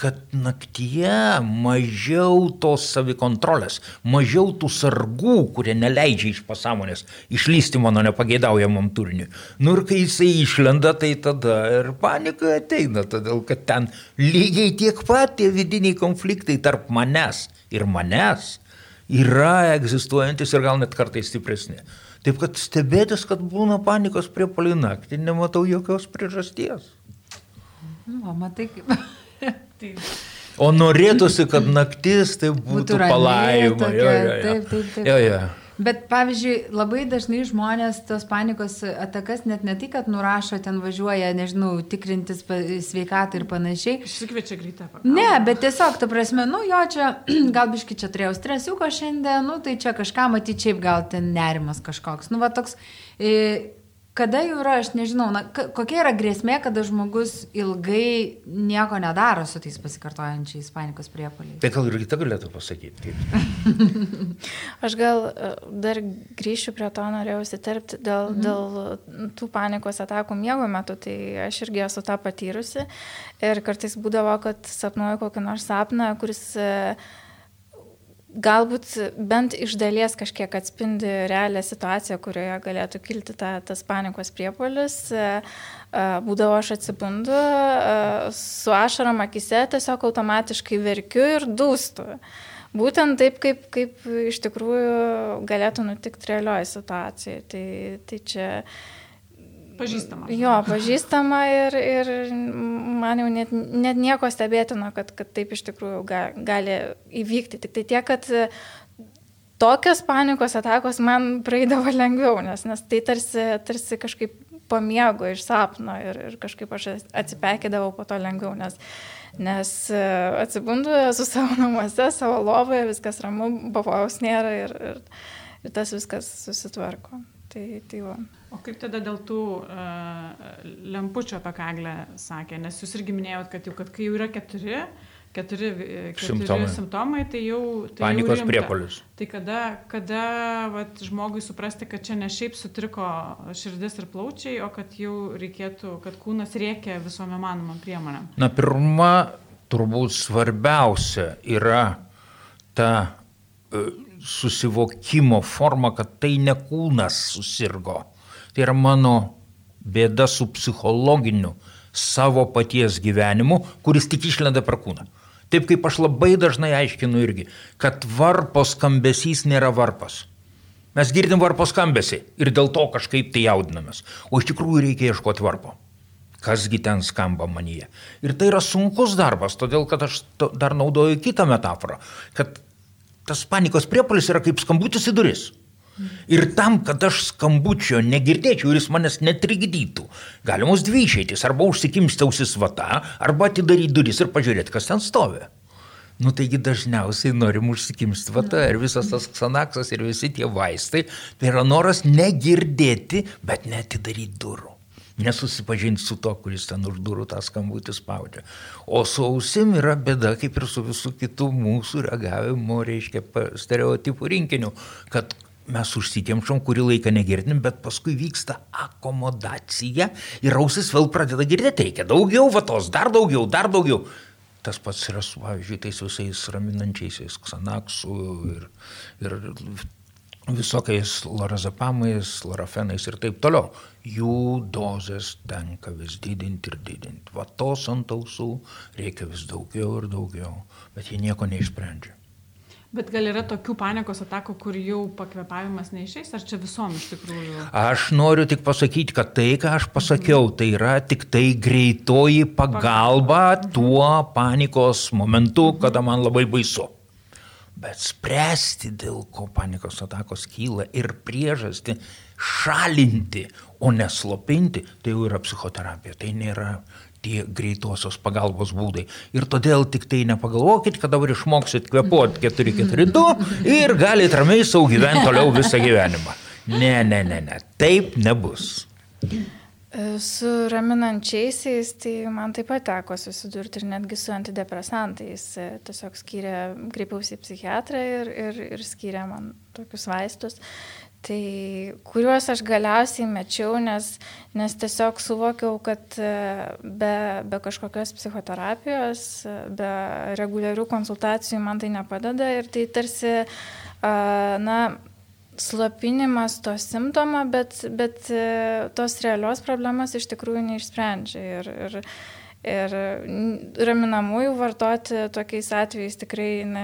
kad naktyje mažiau tos savikontrolės, mažiau tų sargų, kurie neleidžia iš pasąmonės išlysti mano nepageidaujamam turiniui. Nu ir kai jisai išlenda, tai tada ir panika ateina, todėl kad ten lygiai tiek pat tie vidiniai konfliktai tarp manęs ir manęs yra egzistuojantis ir gal net kartais stipresni. Taip kad stebėtis, kad būna panikos prie palinakti, nematau jokios priežasties. Nu, matai, kaip O norėtųsi, kad naktis tai būtų, būtų palaima. Tokia, jo, jo, jo. Taip, taip, taip. Jo, jo. Bet pavyzdžiui, labai dažnai žmonės tos panikos atakas net ne tai, kad nurašo, ten važiuoja, nežinau, tikrintis sveikatą ir panašiai. Išsikviečia greitą pagalbą. Ne, bet tiesiog, ta prasme, nu jo čia, gal biški čia turėjau stresiuko šiandien, nu tai čia kažką matyti, šiaip gal ten nerimas kažkoks. Nu va toks. E, kada jau yra, aš nežinau, na, kokia yra grėsmė, kada žmogus ilgai nieko nedaro su tais pasikartojančiais panikos priepoliais? Tai gal ir kita galėtų pasakyti. aš gal e, dar grįšiu prie to, norėjau įsiterpti dėl, mhm. dėl tų panikos atakų miego metu, tai aš irgi esu tą patyrusi ir kartais būdavo, kad sapnuoju kokį nors sapną, kuris uh, galbūt bent iš dalies kažkiek atspindi realią situaciją, kurioje galėtų kilti ta, tas panikos priepolis. E, e, būdavo aš atsibundu, e, su ašarom akise tiesiog automatiškai verkiu ir dūstu. Būtent taip, kaip, kaip iš tikrųjų galėtų nutikti realioje situacijoje. Tai, tai čia uh, Pažįstama. Jo, pažįstama ir, ir man jau net, net nieko stebėtino, kad, kad taip iš tikrųjų ga, gali įvykti. Tik tai tiek, kad tokios panikos atakos man praeidavo lengviau, nes, nes tai tarsi, tarsi kažkaip pamiego iš sapno ir, ir kažkaip aš atsipekėdavau po to lengviau, nes, nes atsibundu su savo namuose, savo lovoje, viskas ramu, pavojaus nėra ir, ir, ir tas viskas susitvarko. Tai, tai va. O kaip tada dėl tų uh, lempučių apie kaglę sakė, nes jūs irgi minėjot, kad jau, kad kai jau yra keturi, keturi, keturi simptomai. simptomai, tai jau... Tai Panikos jau priepolius. Tai kada, kada vat, žmogui suprasti, kad čia ne šiaip sutriko širdis ir plaučiai, o kad jau reikėtų, kad kūnas rėkia visom įmanomam priemonėm? Na, pirma, turbūt svarbiausia yra ta uh, susivokimo forma, kad tai ne kūnas susirgo Tai yra mano bėda su psichologiniu savo paties gyvenimu, kuris tik išlenda per kūną. Taip kaip aš labai dažnai aiškinu irgi, kad varpo skambesys nėra varpas. Mes girdim varpo skambesį ir dėl to kažkaip tai jaudinamės. O iš tikrųjų reikia ieškoti varpo. Kasgi ten skamba manyje. Ir tai yra sunkus darbas, todėl kad aš dar naudoju kitą metaforą, kad tas panikos priepolis yra kaip skambutis į duris. Ir tam, kad aš skambučio negirdėčiau ir jis manęs netrikdytų, galimos dvi išeitis - arba užsikimsti ausis vata, arba atidaryti duris ir pažiūrėti, kas ten stovi. Nu taigi dažniausiai norim užsikimsti vata ir visas tas ksanaksas ir visi tie vaistai, tai yra noras negirdėti, bet netidaryti durų. Nesusipažinti su to, kuris ten už durų tą skambutį spaudžia. O su ausim yra bėda, kaip ir su visų kitų mūsų reagavimo, reiškia, stereotipų rinkiniu, kad mes užsikemšom, kurį laiką negirdim, bet paskui vyksta akomodacija ir ausis vėl pradeda girdėti, reikia daugiau vatos, dar daugiau, dar daugiau. Tas pats yra su, pavyzdžiui, tais visais raminančiaisiais ksanaksų ir, ir visokiais lorazepamais, lorafenais ir taip toliau. Jų dozes tenka vis didinti ir didinti. Vatos ant ausų reikia vis daugiau ir daugiau, bet jie nieko neišsprendžia. Bet gal yra tokių panikos atakų, kur jau pakvepavimas neišeis, ar čia visom iš tikrųjų? Aš noriu tik pasakyti, kad tai, ką aš pasakiau, tai yra tik tai greitoji pagalba tuo panikos momentu, kada man labai baisu. Bet spręsti, dėl ko panikos atakos kyla ir priežastį šalinti, o neslopinti, tai jau yra psichoterapija. Tai nėra tie greitosios pagalbos būdai. Ir todėl tik tai nepagalvokit, kad dabar išmoksit kvepuoti 442 ir galite ramiai savo gyventi toliau visą gyvenimą. Ne, ne, ne, ne. Taip nebus. Su raminančiaisiais, tai man taip pat teko susidurti ir netgi su antidepresantais. Tiesiog skyrė, kreipiausi į psichiatrą ir, ir, ir skyrė man tokius vaistus. Tai kuriuos aš galiausiai mečiau, nes, nes tiesiog suvokiau, kad e, be, be kažkokios psichoterapijos, be reguliarių konsultacijų man tai nepadeda ir tai tarsi, na, slopinimas to simptomo, bet, bet e, tos realios problemos iš tikrųjų neišsprendžia. Ir, ir, Ir raminamųjų vartoti tokiais atvejais tikrai na,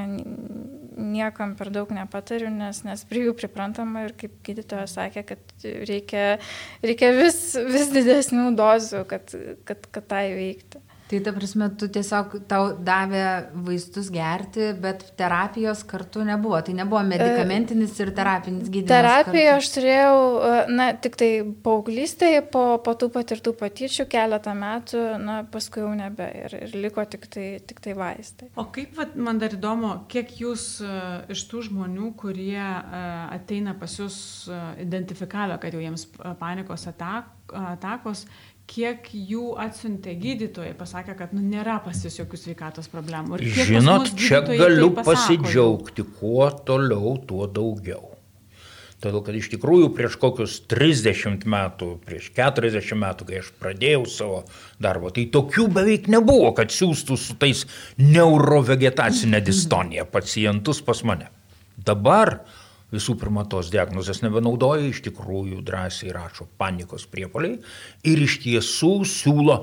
niekam per daug nepatariu, nes, nes prie jų priprantama ir kaip gydytojas sakė, kad reikia, reikia vis, vis didesnių dozių, kad, kad, kad tai veikti. Tai ta prasme, tu tiesiog tau davė vaistus gerti, bet terapijos kartu nebuvo. Tai nebuvo medikamentinis ir terapinis gydymas. Terapiją aš turėjau, e, na, tik tai paauglystėje, po, po tų patirtų patyčių keletą metų, na, paskui jau nebe ir, ir liko tik tai, tik tai vaistai. O kaip, vat, man dar įdomu, kiek jūs uh, iš tų žmonių, kurie ateina pas jūs uh, identifikavę, kad jau jiems panikos atak, atakos, kiek jų atsiuntė gydytojai, pasakė, kad nu, nėra pas jūs jokių sveikatos problemų. Žinot, čia galiu tai pasidžiaugti, kuo toliau, tuo daugiau. Todėl, kad iš tikrųjų prieš kokius 30 metų, prieš 40 metų, kai aš pradėjau savo darbą, tai tokių beveik nebuvo, kad siūstų su tais neurovegetacinė distonija pacientus pas mane. Dabar visų pirma tos diagnozės nebenaudoja, iš tikrųjų drąsiai rašo panikos priepoliai ir iš tiesų siūlo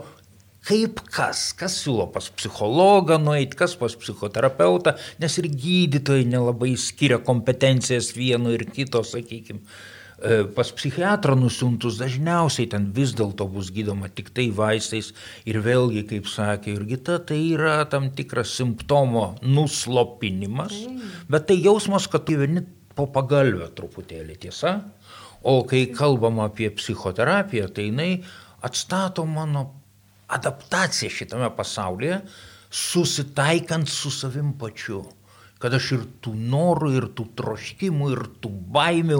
kaip kas, kas siūlo pas psichologą nueiti, kas pas psichoterapeutą, nes ir gydytojai nelabai skiria kompetencijas vieno ir kito, sakykime. Pas psichiatrą nusiuntus dažniausiai ten vis dėlto bus gydoma tik tai vaistais ir vėlgi, kaip sakė Jurgita, tai yra tam tikras simptomo nuslopinimas, bet tai jausmas, kad tu vieni po pagalbę truputėlį tiesa. O kai kalbam apie psichoterapiją, tai jinai atstato mano adaptaciją šitame pasaulyje, susitaikant su savim pačiu. Kad aš ir tų norų, ir tų troškimų, ir tų baimių,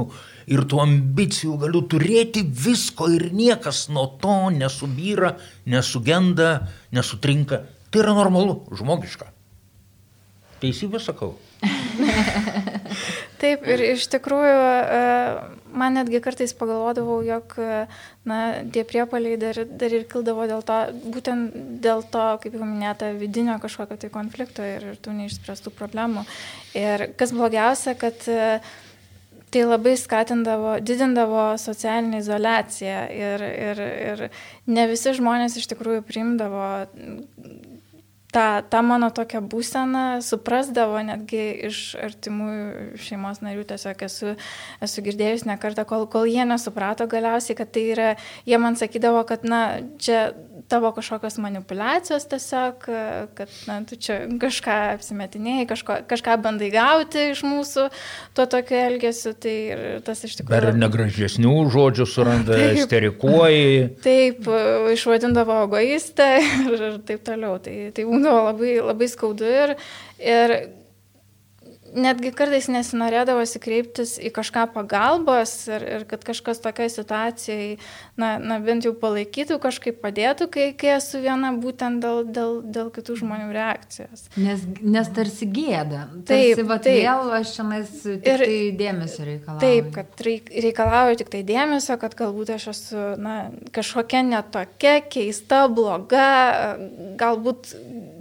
ir tų ambicijų galiu turėti visko ir niekas nuo to nesubyra, nesugenda, nesutrinka. Tai yra normalu, žmogiška. Teisybę sakau. Taip, ir iš tikrųjų, e, man netgi kartais pagalvodavau, jog na, tie priepaliai dar, dar ir kildavo dėl to, būtent dėl to, kaip jau minėta, vidinio kažkokio tai konflikto ir, ir tų neišspręstų problemų. Ir kas blogiausia, kad e, tai labai skatindavo, didindavo socialinę izolaciją ir, ir, ir ne visi žmonės iš tikrųjų priimdavo tą, tą mano tokią būseną suprasdavo netgi iš artimųjų šeimos narių, tiesiog esu, esu girdėjus ne kartą, kol, kol jie nesuprato galiausiai, kad tai yra, jie man sakydavo, kad na, čia tavo kažkokios manipulacijos tiesiog, kad na, tu čia kažką apsimetinėjai, kažko, kažką bandai gauti iš mūsų tuo tokiu elgesiu, tai tas iš tikrųjų. Dar ir negražesnių žodžių suranda, esterikuoji. Taip, išvadindavo egoistą ir, ir taip toliau. Tai, tai būdavo labai, labai skaudu ir, ir netgi kartais nesinorėdavosi kreiptis į kažką pagalbos ir, ir kad kažkas tokiai situacijai, na, na bent jau palaikytų, kažkaip padėtų, kai, kai esu viena būtent dėl, dėl, dėl kitų žmonių reakcijos. Nes, nes tarsi gėda. Tarsi, taip, va, taip. vėl aš šiandien tik ir, tai dėmesio reikalauju. Taip, kad reikalauju tik tai dėmesio, kad galbūt aš esu na, kažkokia netokia, keista, bloga, galbūt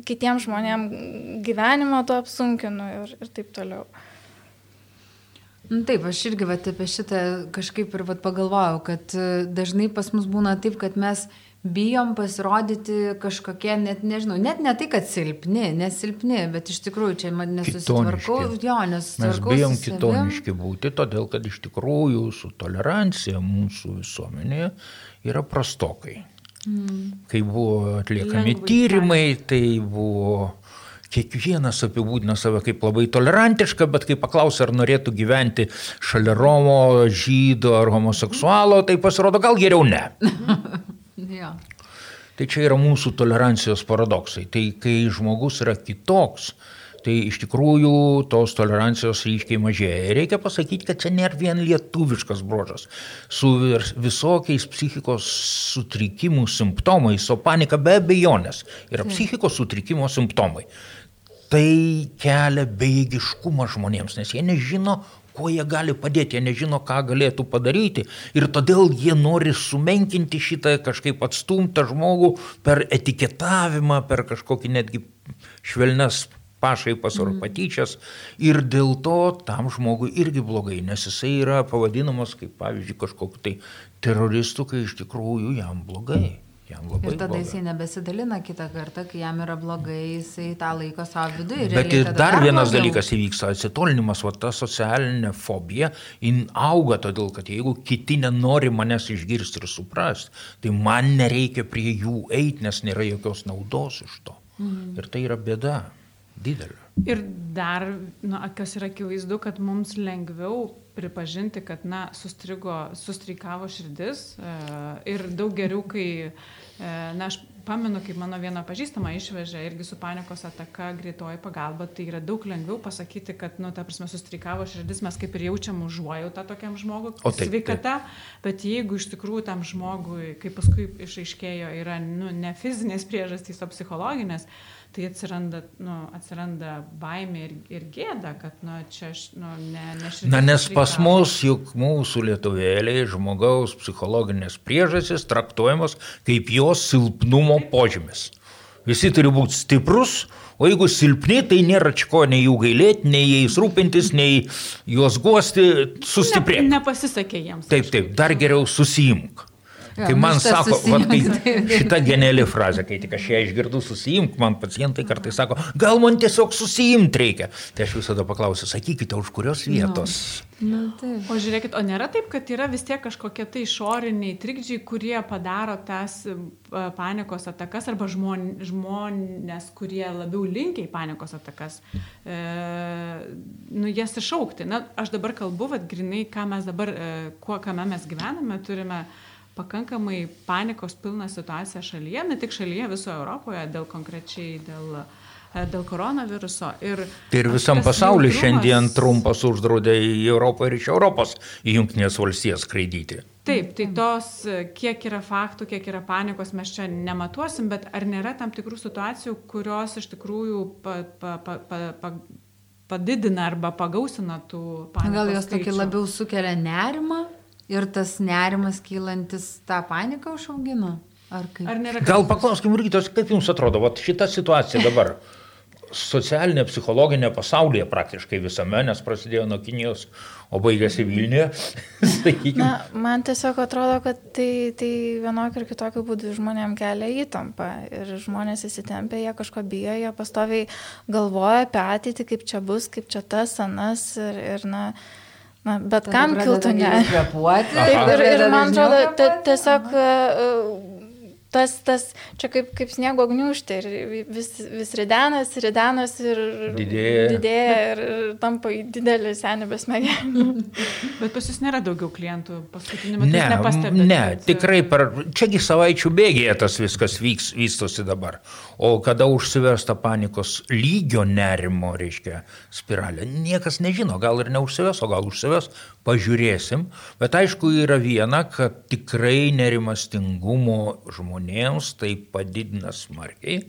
kitiems žmonėms gyvenimą to apsunkinu ir, ir taip toliau. Nu, taip, aš irgi vat, apie šitą kažkaip ir vat, pagalvojau, kad e, dažnai pas mus būna taip, kad mes bijom pasirodyti kažkokie, net nežinau, net ne tai, kad silpni, nesilpni, bet iš tikrųjų čia man nesusitvarkau, jo, nesusitvarkau. Mes bijom kitoniški būti, todėl kad iš tikrųjų su tolerancija mūsų visuomenėje yra prastokai. Mm. Kai buvo atliekami Lengvai tyrimai, tai buvo kiekvienas apibūdina save kaip labai tolerantišką, bet kai paklausia, ar norėtų gyventi šalia Romo, žydo ar homoseksualo, tai pasirodo gal geriau ne. ja. Tai čia yra mūsų tolerancijos paradoksai. Tai kai žmogus yra kitoks, tai iš tikrųjų tos tolerancijos ryškiai mažėja. Ir reikia pasakyti, kad čia nėra vien lietuviškas brožas. Su visokiais psichikos sutrikimų simptomais, o panika be abejonės yra psichikos sutrikimo simptomai. Tai kelia bejėgiškumą žmonėms, nes jie nežino, kuo jie gali padėti, jie nežino, ką galėtų padaryti ir todėl jie nori sumenkinti šitą kažkaip atstumtą žmogų per etiketavimą, per kažkokį netgi švelnes pašaipas ar mhm. patyčias ir dėl to tam žmogui irgi blogai, nes jisai yra pavadinamas kaip pavyzdžiui kažkokiu tai teroristu, kai iš tikrųjų jam blogai. Jam labai Ir tada bloga. jisai nebesidalina kitą kartą, kai jam yra blogai, jisai tą laiko savo viduje. ir Bet ir dar vienas blogiau. dalykas įvyksta, atsitolinimas, va ta socialinė fobija, jin auga todėl, kad jeigu kiti nenori manęs išgirsti ir suprasti, tai man nereikia prie jų eiti, nes nėra jokios naudos iš to. Mhm. Ir tai yra bėda didelė. Ir dar, nu, kas yra akivaizdu, kad mums lengviau pripažinti, kad, na, sustrigo, sustreikavo širdis e, ir daug geriau, kai, na, aš pamenu, kaip mano viena pažįstama išvežė irgi su panikos ataka greitoji pagalba, tai yra daug lengviau pasakyti, kad, nu, ta prasme, sustreikavo širdis, mes kaip ir jaučiam užuojautą tokiam žmogui, O taip, sveikata, bet jeigu iš tikrųjų tam žmogui, kaip paskui išaiškėjo, yra, nu, ne fizinės priežastys, o psichologinės, tai atsiranda, nu, atsiranda baimė ir, ir gėda, kad, nu, čia aš, nu, ne, ne širdis Na, nes pas mus juk mūsų lietuvėliai žmogaus psichologinės priežastys traktuojamos kaip jos silpnumo požymis. Visi turi būti stiprus, o jeigu silpni, tai nėra čia ko nei jų gailėti, nei jais rūpintis, nei juos guosti, sustiprėti. Ne, nepasisekė jiems. Taip, taip, dar geriau susijimk. Jo, Kai man sako, vat, kai, susijunk. šita geniali frazė, kai tik aš ją išgirdu, susijimk, man pacientai kartais sako, gal man tiesiog susijimti reikia. Tai aš visada paklausiu, sakykite, už kurios vietos. Nu, taip. O žiūrėkit, o nėra taip, kad yra vis tiek kažkokie tai išoriniai trikdžiai, kurie padaro tas e, panikos atakas arba žmon, žmonės, kurie labiau linkia į panikos atakas, e, nu, jas išaukti. Na, aš dabar kalbu, vad grinai, ką mes dabar, e, kuo, kame mes gyvename, turime pakankamai panikos pilną situaciją šalyje, ne tik šalyje, visoje Europoje, dėl konkrečiai dėl, e, dėl koronaviruso. Ir, Tai ir visam pasauliu jautrumas- šiandien Trumpas uždraudė į Europą ir iš Europos į Junktinės valstijas skraidyti. Taip, tai tos, e, kiek yra faktų, kiek yra panikos, mes čia nematuosim, bet ar nėra tam tikrų situacijų, kurios iš tikrųjų pa, pa, pa, pa, pa, padidina arba pagausina tų panikos? Gal jos tokį labiau sukelia nerimą ir tas nerimas kylantis tą paniką užaugina? Ar kaip? Ar nėra Gal paklauskim, Rytos, kaip jums atrodo, vat šita situacija dabar socialinė, psichologinė pasaulyje praktiškai visame, nes prasidėjo nuo Kinijos, o baigėsi Vilniuje. Na, man tiesiog atrodo, kad tai, tai vienokiu ir kitokiu būdu žmonėm kelia įtampą. Ir žmonės įsitempia, jie kažko bijo, jie pastoviai galvoja apie ateitį, kaip čia bus, kaip čia tas, anas. Ir, ir na, na, bet Tada kam kiltų ne. Taip, ir, ir man atrodo, tiesiog e, tas, tas, čia kaip, kaip sniego gniužtė ir vis, vis ridenas, ridenas ir Didėja. didėja ir, ir tampa į didelį senį besmegenį. Bet pas jūs nėra daugiau klientų paskutiniu metu? Ne, jūs nepastebite, ne, kad- tikrai per, čiagi savaičių bėgėje tas viskas vyks, vystosi dabar. O kada užsives tą panikos lygio nerimo, reiškia, spiralę, niekas nežino, gal ir neužsives, o gal užsives, pažiūrėsim. Bet aišku yra viena, kad tikrai nerimastingumo žmonėms tai padidina smarkiai.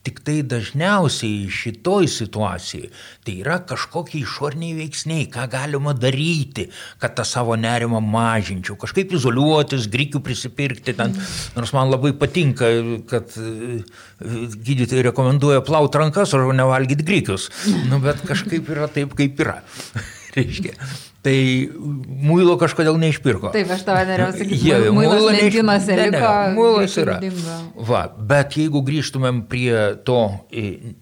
Tik tai dažniausiai šitoj situacijai tai yra kažkokie išorniai veiksniai, ką galima daryti, kad tą savo nerimą mažinčiau, kažkaip izoliuotis, grikių prisipirkti ten. Nors man labai patinka, kad e, gydytojai rekomenduoja plauti rankas, o nevalgyti grikius. Nu, bet kažkaip yra taip, kaip yra. Reiškia. Tai muilo kažkodėl neišpirko. Taip, aš tavo norėjau sakyti, Jie, muilo neiš- lentynose Ne, ne, liko, Muilas yra. dingo. Va, bet jeigu grįžtumėm prie to e,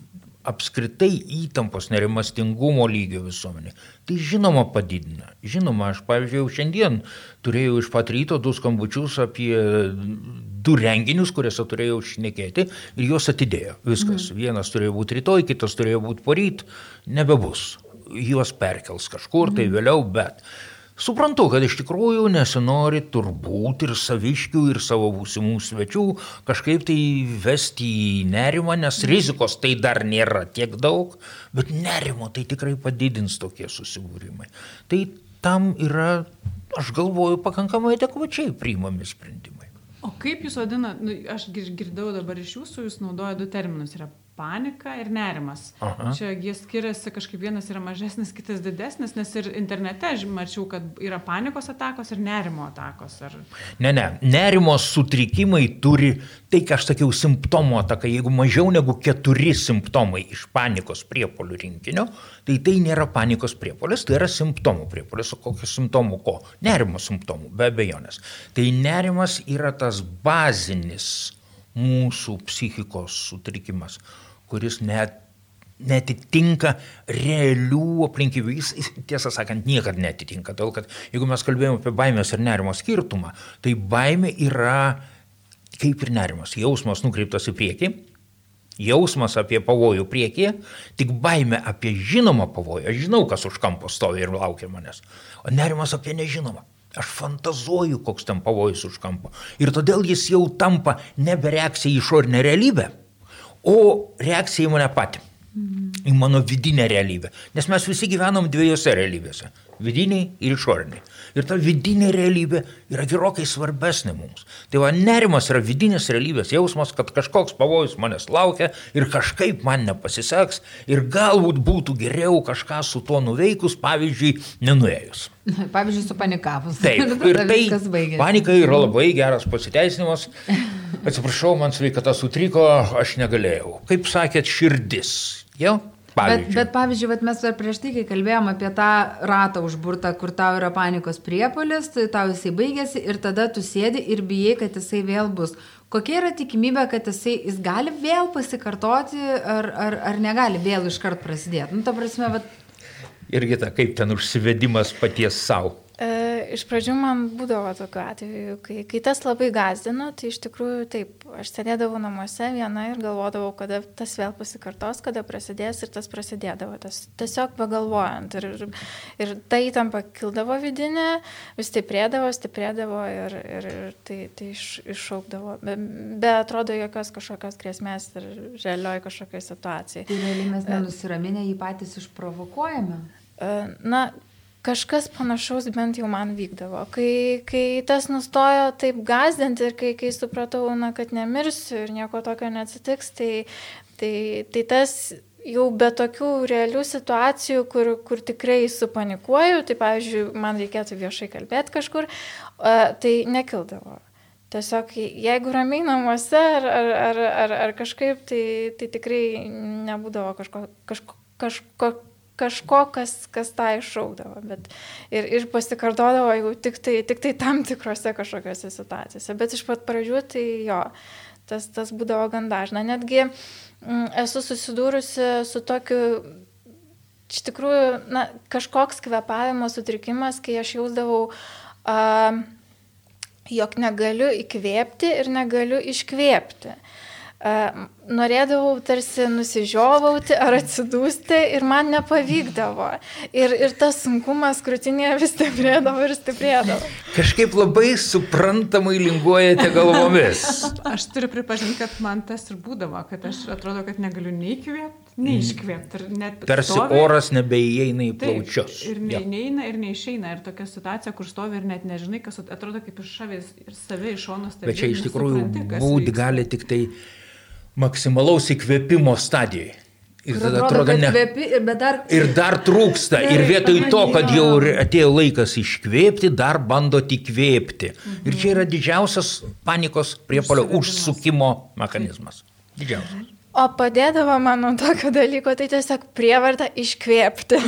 apskritai įtampos nerimastingumo lygio visuomenė, tai žinoma padidina. Žinoma, aš pavyzdžiui, jau šiandien turėjau iš pat ryto du skambučius apie du renginius, kuriuose turėjau šnekėti ir juos atidėjo. Viskas. Mm. Vienas turėjo būti rytoj, kitas turėjo būti poryt, nebebus. Juos perkels kažkur tai vėliau, bet Suprantu, kad iš tikrųjų nesinori turbūt ir saviškių, ir savo būsimų svečių kažkaip tai vesti į nerimą, nes rizikos tai dar nėra tiek daug, bet nerimo tai tikrai padidins tokie susibūrimai. Tai tam yra, aš galvoju, pakankamai adekvačiai priimami sprendimai. O kaip jūs vadinate, nu, aš gir- girdėjau dabar iš jūsų, jūs naudoja du terminus. Yra panika ir nerimas. Aha. Čia jie skiriasi, kažkaip vienas yra mažesnis, kitas didesnis, nes ir internete mačiau, kad yra panikos atakos ir nerimo atakos. Ar... Ne, ne, nerimo sutrikimai turi, tai ką aš sakiau, simptomų ataka, jeigu mažiau negu keturi simptomai iš panikos priepolių rinkinio, tai tai nėra panikos priepolis, tai yra simptomų priepolis, o kokios simptomų ko? Nerimo simptomų, be abejonės. Tai nerimas yra tas bazinis mūsų psichikos sutrikimas, kuris net netitinka realių aplinkybių. Jis, tiesą sakant, niekada netitinka. Todėl, kad jeigu mes kalbėjome apie baimės ir nerimo skirtumą, tai baimė yra kaip ir nerimas. Jausmas nukreiptas į priekį, jausmas apie pavojų priekyje, tik baime apie žinomą pavojų. Aš žinau, kas už kampo stovi ir laukia manęs. O nerimas apie nežinomą. Aš fantazuoju, koks ten pavojus už kampo. Ir todėl jis jau tampa nebe reakcija į išorinę realybę, o reakcija į mane patį į mano vidinę realybę. Nes mes visi gyvenam dviejose realybėse - vidiniai ir išoriniai. Ir ta vidinė realybė yra gerokai svarbesnė mums. Tai va, nerimas yra vidinės realybės jausmas, kad kažkoks pavojus manęs laukia ir kažkaip man nepasiseks ir galbūt būtų geriau kažką su tuo nuveikus, pavyzdžiui, nenuėjus. Pavyzdžiui, supanikavus. Taip, ir tai panika yra labai geras pasiteisinimas. Atsiprašau, man sveikata sutriko, aš negalėjau. Kaip sakėt, širdis. Jau? Bet, Pavyzdžiui. bet pavyzdžiui, vat mes dar prieš tai, kai kalbėjom apie tą ratą užburtą, kur tau yra panikos priepolis, tai tau jisai baigėsi ir tada tu sėdi ir bijai, kad jisai vėl bus. Kokia yra tikimybė, kad jisai jis gali vėl pasikartoti ar, ar, ar negali vėl iškart prasidėti? Nu, ta prasme, vat, Irgi ta, kaip ten užsivedimas paties savo. E, iš pradžių man būdavo tokiu atveju, kai, kai tas labai gazdino, tai iš tikrųjų taip, aš sėdėdavau namuose viena ir galvodavau, kada tas vėl pasikartos, kada prasidės ir tas prasidėdavo. Tas, tiesiog pagalvojant. Ir, ir, ir ta įtampa kildavo vidinė, vis stiprėdavo, stiprėdavo ir, ir, ir tai, tai iš, iššaukdavo. Be, be atrodo jokios kažkokios grėsmės ir realioj kažkokiai situacijai. tai realiai mes nenusiraminę jį patys išprovokuojame. E, Na, kažkas panašaus bent jau man vykdavo. Kai, kai tas nustojo taip gazdinti ir kai, kai supratau, na, kad nemirsiu ir nieko tokio neatsitiks, tai, tai, tai tas jau be tokių realių situacijų, kur, kur tikrai supanikuoju, tai pavyzdžiui, man reikėtų viešai kalbėti kažkur, tai nekildavo. Tiesiog jeigu ramiai namuose ar, ar, ar, ar, ar kažkaip, tai, tai tikrai nebūdavo kažko, kažko, kažko, kažko kas, kas tą iššaukdavo. Bet ir, ir pasikartodavo jau tik tai, tik tai tam tikrose kažkokiose situacijose. Bet iš pat pradžių tai jo, tas, tas būdavo gan dažna. Netgi mm, esu susidūrusi su tokiu iš tikrųjų, na, kažkoks kvepavimo sutrikimas, kai aš jausdavau, a, jog negaliu įkvėpti ir negaliu iškvėpti. A, norėdavau tarsi nusižiovauti ar atsidūsti ir man nepavykdavo. Ir, ir tas sunkumas krūtinėje vis stiprėdavo ir stiprėdavo. Kažkaip labai suprantamai linguojate galvomis. Aš turiu pripažinti, kad man tas ir būdavo, kad aš atrodo, kad negaliu nei įkvėpti, nei iškvėpti. Ir net Tarsi stovi- oras nebeįeina į Taip, plaučius. Ir ne, Jo. neina, ir neišeina. Ir tokia situacija, kur stovi ir net nežinai, kas atrodo kaip iš šavės ir save iš šono stebi. Bet čia iš tikrųjų nesupranti, kas būti gali tik tai maksimalaus įkvėpimo stadijoje. Ir tada atrodo, ne. kvepi, ir- bet dar... Ir dar trūksta. Ir vietoj to, kad jau atėjo laikas iškvėpti, dar bandot įkvėpti. Ir čia yra didžiausias panikos priepolio užsukimo mechanizmas. Didžiausias. O padėdavo man nuo tokio dalyko, tai tiesiog prievarta iškvėpti.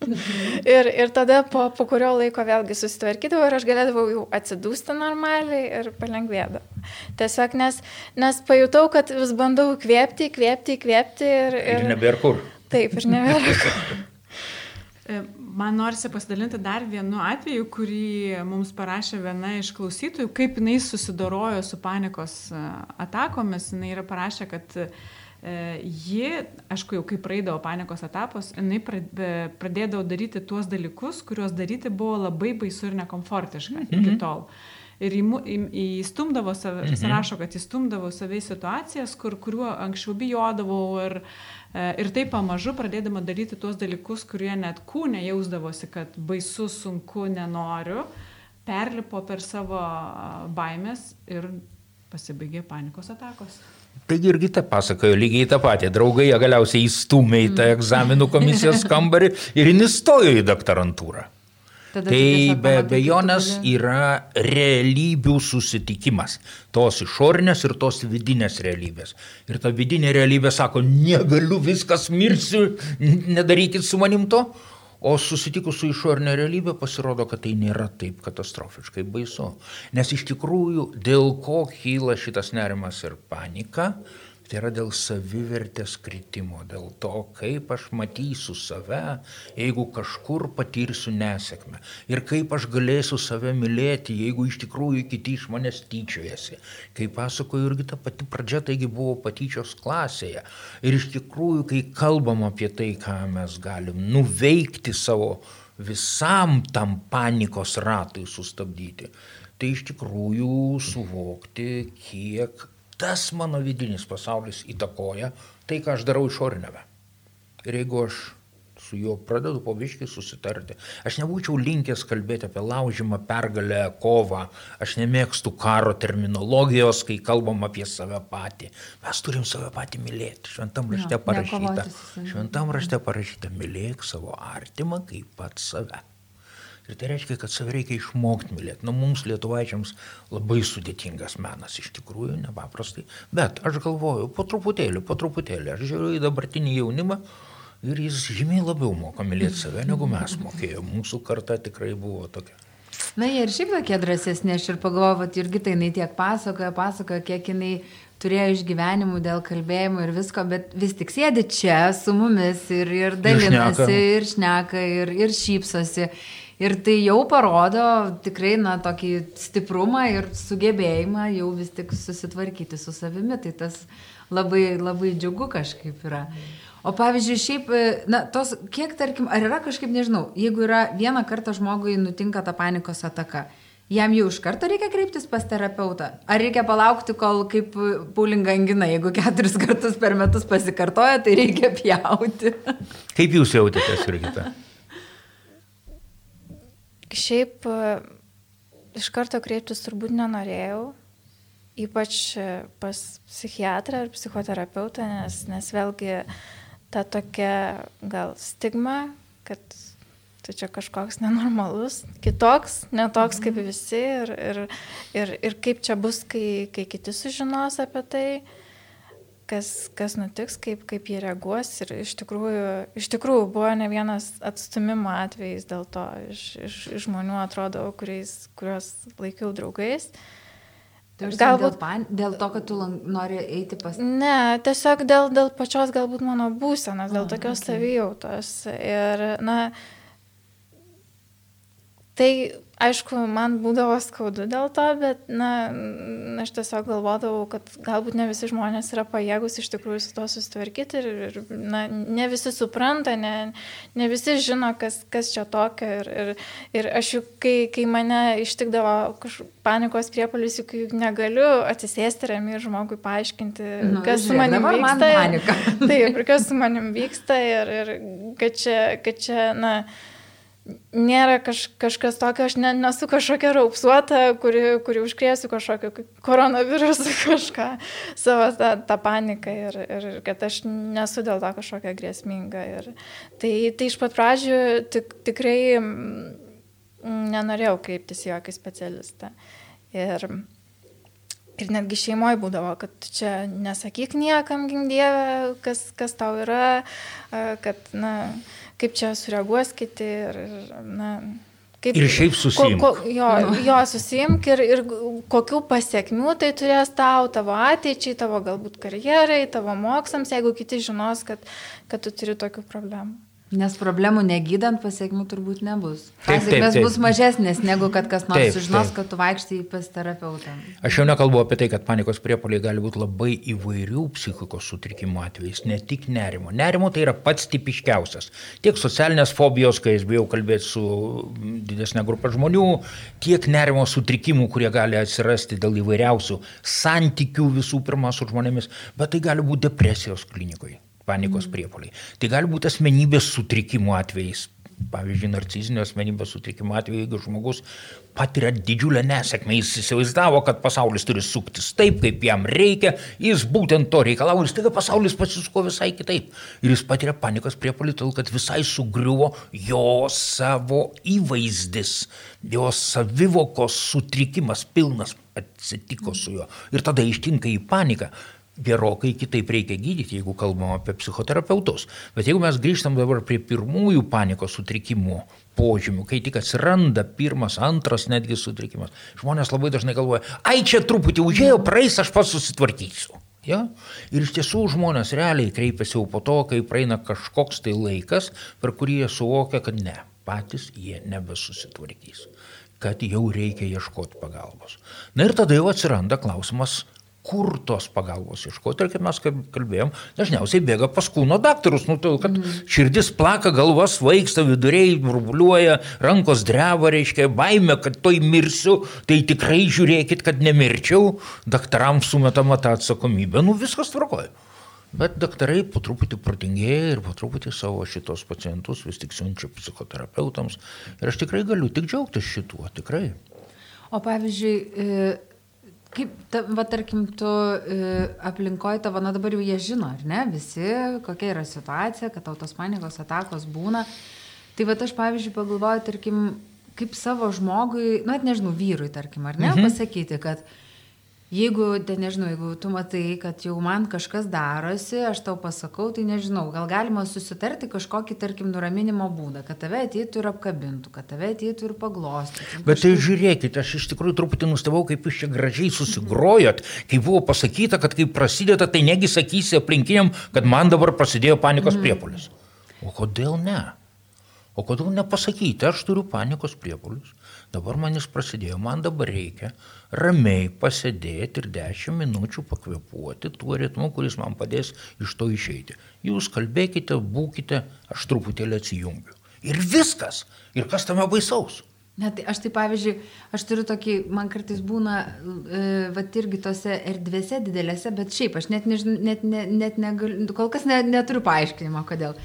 ir, ir tada po, po kurio laiko vėlgi susitvarkydavau ir aš galėdavau jau atsidūsti normaliai ir palengvėdavau. Tiesiog nes, nes pajutau, kad vis bandau kvėpti, kvėpti, kvėpti ir... Ir nebėra kur. Taip, ir nebėra. kur. E, Man norisi pasidalinti dar vienu atveju, kurį mums parašė viena iš klausytojų, kaip jinai susidorojo su panikos e, atakomis. Jis yra parašę, kad e, ji, aišku, jau kai praeidavo panikos etapos, jinai pradėdavo daryti tuos dalykus, kuriuos daryti buvo labai baisu ir nekomfortiška iki tol. Ir įstumdavo save, jis rašo, kad įstumdavo save į situacijas, kur, kuriuo anksčiau bijodavau ir, e, ir taip pamažu pradėdama daryti tuos dalykus, kurie net kūne jausdavosi, kad baisu, sunku, nenoriu, perlipo per savo baimės ir pasibaigė panikos atakos. Taigi irgi tą pasakojo lygiai tą patį. Draugai ją galiausiai įstumė į tą egzaminų komisijos kambarį ir jis įstojo į doktorantūrą. Tada Tai be abejonės yra realybių susitikimas. Tos išorinės ir tos vidinės realybės. Ir ta vidinė realybė sako, negaliu, viskas mirsiu, nedarykit su manim to. O susitikus su išorinė realybė pasirodo, kad tai nėra taip katastrofiškai baisu. Nes iš tikrųjų, dėl ko kyla šitas nerimas ir panika, Tai yra dėl savivertės kritimo, dėl to, kaip aš matysiu save, jeigu kažkur patirsiu nesėkmę. Ir kaip aš galėsiu save mylėti, jeigu iš tikrųjų kiti iš manęs tyčiojasi. Kaip pasakoju, irgi ta pati pradžia taigi buvo patyčios klasėje. Ir iš tikrųjų, kai kalbam apie tai, ką mes galim nuveikti savo visam tam panikos ratui sustabdyti, tai iš tikrųjų suvokti, kiek tas mano vidinis pasaulis įtakoja tai, ką aš darau išorinėme. Ir jeigu aš su juo pradedu po viškį susitarti, aš nebūčiau linkęs kalbėti apie laužimą, pergalę, kovą, aš nemėgstu karo terminologijos, kai kalbam apie save patį. Mes turim save patį mylėti. Šventam rašte parašyta. Šventam rašte parašyta, mylėk savo artimą kaip pat save. Ir tai reiškia, kad save reikia išmokti mylėti. Nu, mums lietuvaičiams labai sudėtingas menas iš tikrųjų, nepaprastai. Bet aš galvoju, po truputėlį, po truputėlį, aš žiūriu į dabartinį jaunimą ir jis žymiai labiau moka mylėti save, negu mes mokėjome. Mūsų karta tikrai buvo tokia. Na, jie ir šiaip tokie drąsesni, aš ir pagalvoju, kad irgi tai jinai tiek pasakoja, pasakoja, kiek jinai turėjo išgyvenimų dėl kalbėjimo ir visko, bet vis tik sėdi čia su mumis ir, ir dalinasi, ir šneka, ir, šneka, ir, ir šypsosi. Ir tai jau parodo tikrai, na, tokį stiprumą ir sugebėjimą jau vis tik susitvarkyti su savimi. Tai tas labai, labai džiugu kažkaip yra. O pavyzdžiui, šiaip, na, tos, kiek, tarkim, ar yra kažkaip, nežinau, jeigu yra vieną kartą žmogui nutinka ta panikos ataka, jam jau iš karto reikia kreiptis pas terapeutą? Ar reikia palaukti, kol kaip pūlinga angina, jeigu keturis kartus per metus pasikartoja, tai reikia pjauti? Kaip jūs jautėtės, Jurgita? Šiaip e, iš karto kreiptis turbūt nenorėjau, ypač e, pas psichiatrą ar psichoterapeutą, nes, nes vėlgi ta tokia gal stigma, kad tai čia kažkoks nenormalus, kitoks, netoks kaip mhm. visi ir, ir, ir, ir kaip čia bus, kai, kai kiti sužinos apie tai kas, kas nutiks, kaip, kaip jie reaguos. Ir iš tikrųjų, iš tikrųjų buvo ne vienas atstumimo atvejais dėl to iš, iš, iš žmonių, atrodo, kuriais, kuriuos laikiau draugais. Galbūt dėl, pan, dėl to, kad tu nori eiti pas... Ne, tiesiog dėl, dėl pačios galbūt mano būsenos, dėl tokios okay. savijautos. Ir, na, tai aišku, man būdavo skaudu dėl to, bet, na, aš tiesiog galvodavau, kad galbūt ne visi žmonės yra pajėgus iš tikrųjų su to susitvarkyti ir, ir na, ne visi supranta, ne, ne visi žino, kas, kas čia tokio. Ir, ir, ir aš juk, kai, kai mane ištikdavo panikos priepalis, juk negaliu atsisėsti ramiai ir žmogui paaiškinti, nu, kas žiūrėk, su manim vyksta. Man taip, ir kas su manim vyksta ir, ir kad čia, kad čia, na, nėra kaž, kažkas tokio, aš ne, nesu kažkokia raupsuota, kuri, kuri užkrėsiu kažkokio koronavirusą, kažką, savo tą, tą paniką ir, ir kad aš nesu dėl to kažkokia grėsminga. Ir, tai, tai iš pat pradžių tik, tikrai nenorėjau kreiptis į jokį specialistą. Ir, ir netgi šeimoje būdavo, kad čia nesakyk niekam, gimdievė, kas, kas tau yra, kad, na, kaip čia sureaguos kiti ir, na, kaip, ir šiaip susimk. Ko, ko, jo, jo, susimk ir, ir kokių pasiekmių tai turės tau, tavo ateičiai, tavo galbūt karjerai, tavo mokslams, jeigu kiti žinos, kad, kad tu turi tokių problemų. Nes problemų negydant pasiekmių turbūt nebus. Pasiekmes bus mažesnės negu kad kas nors taip, sužinos, taip. kad tu vaikštai pas terapeutą. Aš jau nekalbu apie tai, kad panikos priepoliai gali būti labai įvairių psichikos sutrikimų atvejais, ne tik nerimo. Nerimo tai yra pats tipiškiausias. Tiek socialinės fobijos, kai aš bijau kalbėti su didesnė grupė žmonių, tiek nerimo sutrikimų, kurie gali atsirasti dėl įvairiausių santykių visų pirma su žmonėmis, bet tai gali būti depresijos klinikoje panikos priepoliai. Tai gali būti asmenybės sutrikimų atvejais. Pavyzdžiui, narcizinio asmenybės sutrikimo atveju, jeigu žmogus patiria didžiulę nesėkmę, jis įsivaizdavo, kad pasaulis turi suktis taip, kaip jam reikia, jis būtent to reikalavo ir staiga pasaulis pasisuko visai kitaip. Ir jis patiria panikos priepolį, todėl kad visai sugriuvo jo savo įvaizdis, jo savivokos sutrikimas pilnas atsitiko su juo. Ir tada ištinka į paniką gerokai kitaip reikia gydyti, jeigu kalbam apie psichoterapeutus. Bet jeigu mes grįžtam dabar prie pirmųjų panikos sutrikimų požymių, kai tik atsiranda pirmas, antras netgi sutrikimas, žmonės labai dažnai galvoja, ai čia truputį užėjo, praeis, aš pats susitvarkysiu. Ja? Ir iš tiesų žmonės realiai kreipiasi jau po to, kai praeina kažkoks tai laikas, per kurį jie suvokia, kad ne, patys jie nebesusitvarkys, kad jau reikia ieškoti pagalbos. Na ir tada jau atsiranda klausimas, kur tos pagalbos ieškoti. Ir kaip mes kalbėjom, dažniausiai bėga pas kūno daktarus, nu, tai, kad mm. širdis plaka, galvas vaiksta, viduriai burbuliuoja, rankos dreba, reiškia baime, kad toj mirsiu, tai tikrai žiūrėkit, kad nemirčiau, daktarams sumetama tą atsakomybę, nu viskas tvarkoja. Bet daktarai po truputį protingėja ir po truputį savo šitos pacientus vis tik siunčia psichoterapeutams. Ir aš tikrai galiu tik džiaugtis šituo, tikrai. O pavyzdžiui, e, Kaip, ta, va, tarkim, tu e, aplinkoje tavo, na dabar jau jie žino, ar ne, visi, kokia yra situacija, kad tau tos panikos atakos būna. Tai va, aš pavyzdžiui pagalvoju, tarkim, kaip savo žmogui, na, nu, nežinau, vyrui, tarkim, ar ne, mhm. pasakyti, kad Jeigu, tai nežinau, jeigu tu matai, kad jau man kažkas darosi, aš tau pasakau, tai nežinau, gal galima susitarti kažkokį, tarkim, nuraminimo būdą, kad tave ateitų ir apkabintų, kad tave ateitų ir paglostytų. Bet tai žiūrėkite, aš iš tikrųjų truputį nustebau, kaip jūs čia gražiai susigrojot, kai buvo pasakyta, kad kai prasideda, tai negi sakysi aplinkiniam, kad man dabar prasidėjo panikos mm. priepolis. O kodėl ne? O kodėl nepasakyti, aš turiu panikos priepolius, dabar man jis prasidėjo, man dabar reikia ramiai pasėdėti ir 10 minučių pakvepuoti tuo ritmu, kuris man padės iš to išeiti. Jūs kalbėkite, būkite, aš truputėlį atsijungiu. Ir viskas. Ir kas tame baisaus? Net tai aš tai pavyzdžiui, aš turiu tokį, man kartais būna, e, va irgi tose erdvėse didelėse, bet šiaip aš net, nežin, net, ne, net negaliu, kol kas ne, neturiu paaiškinimo, kodėl.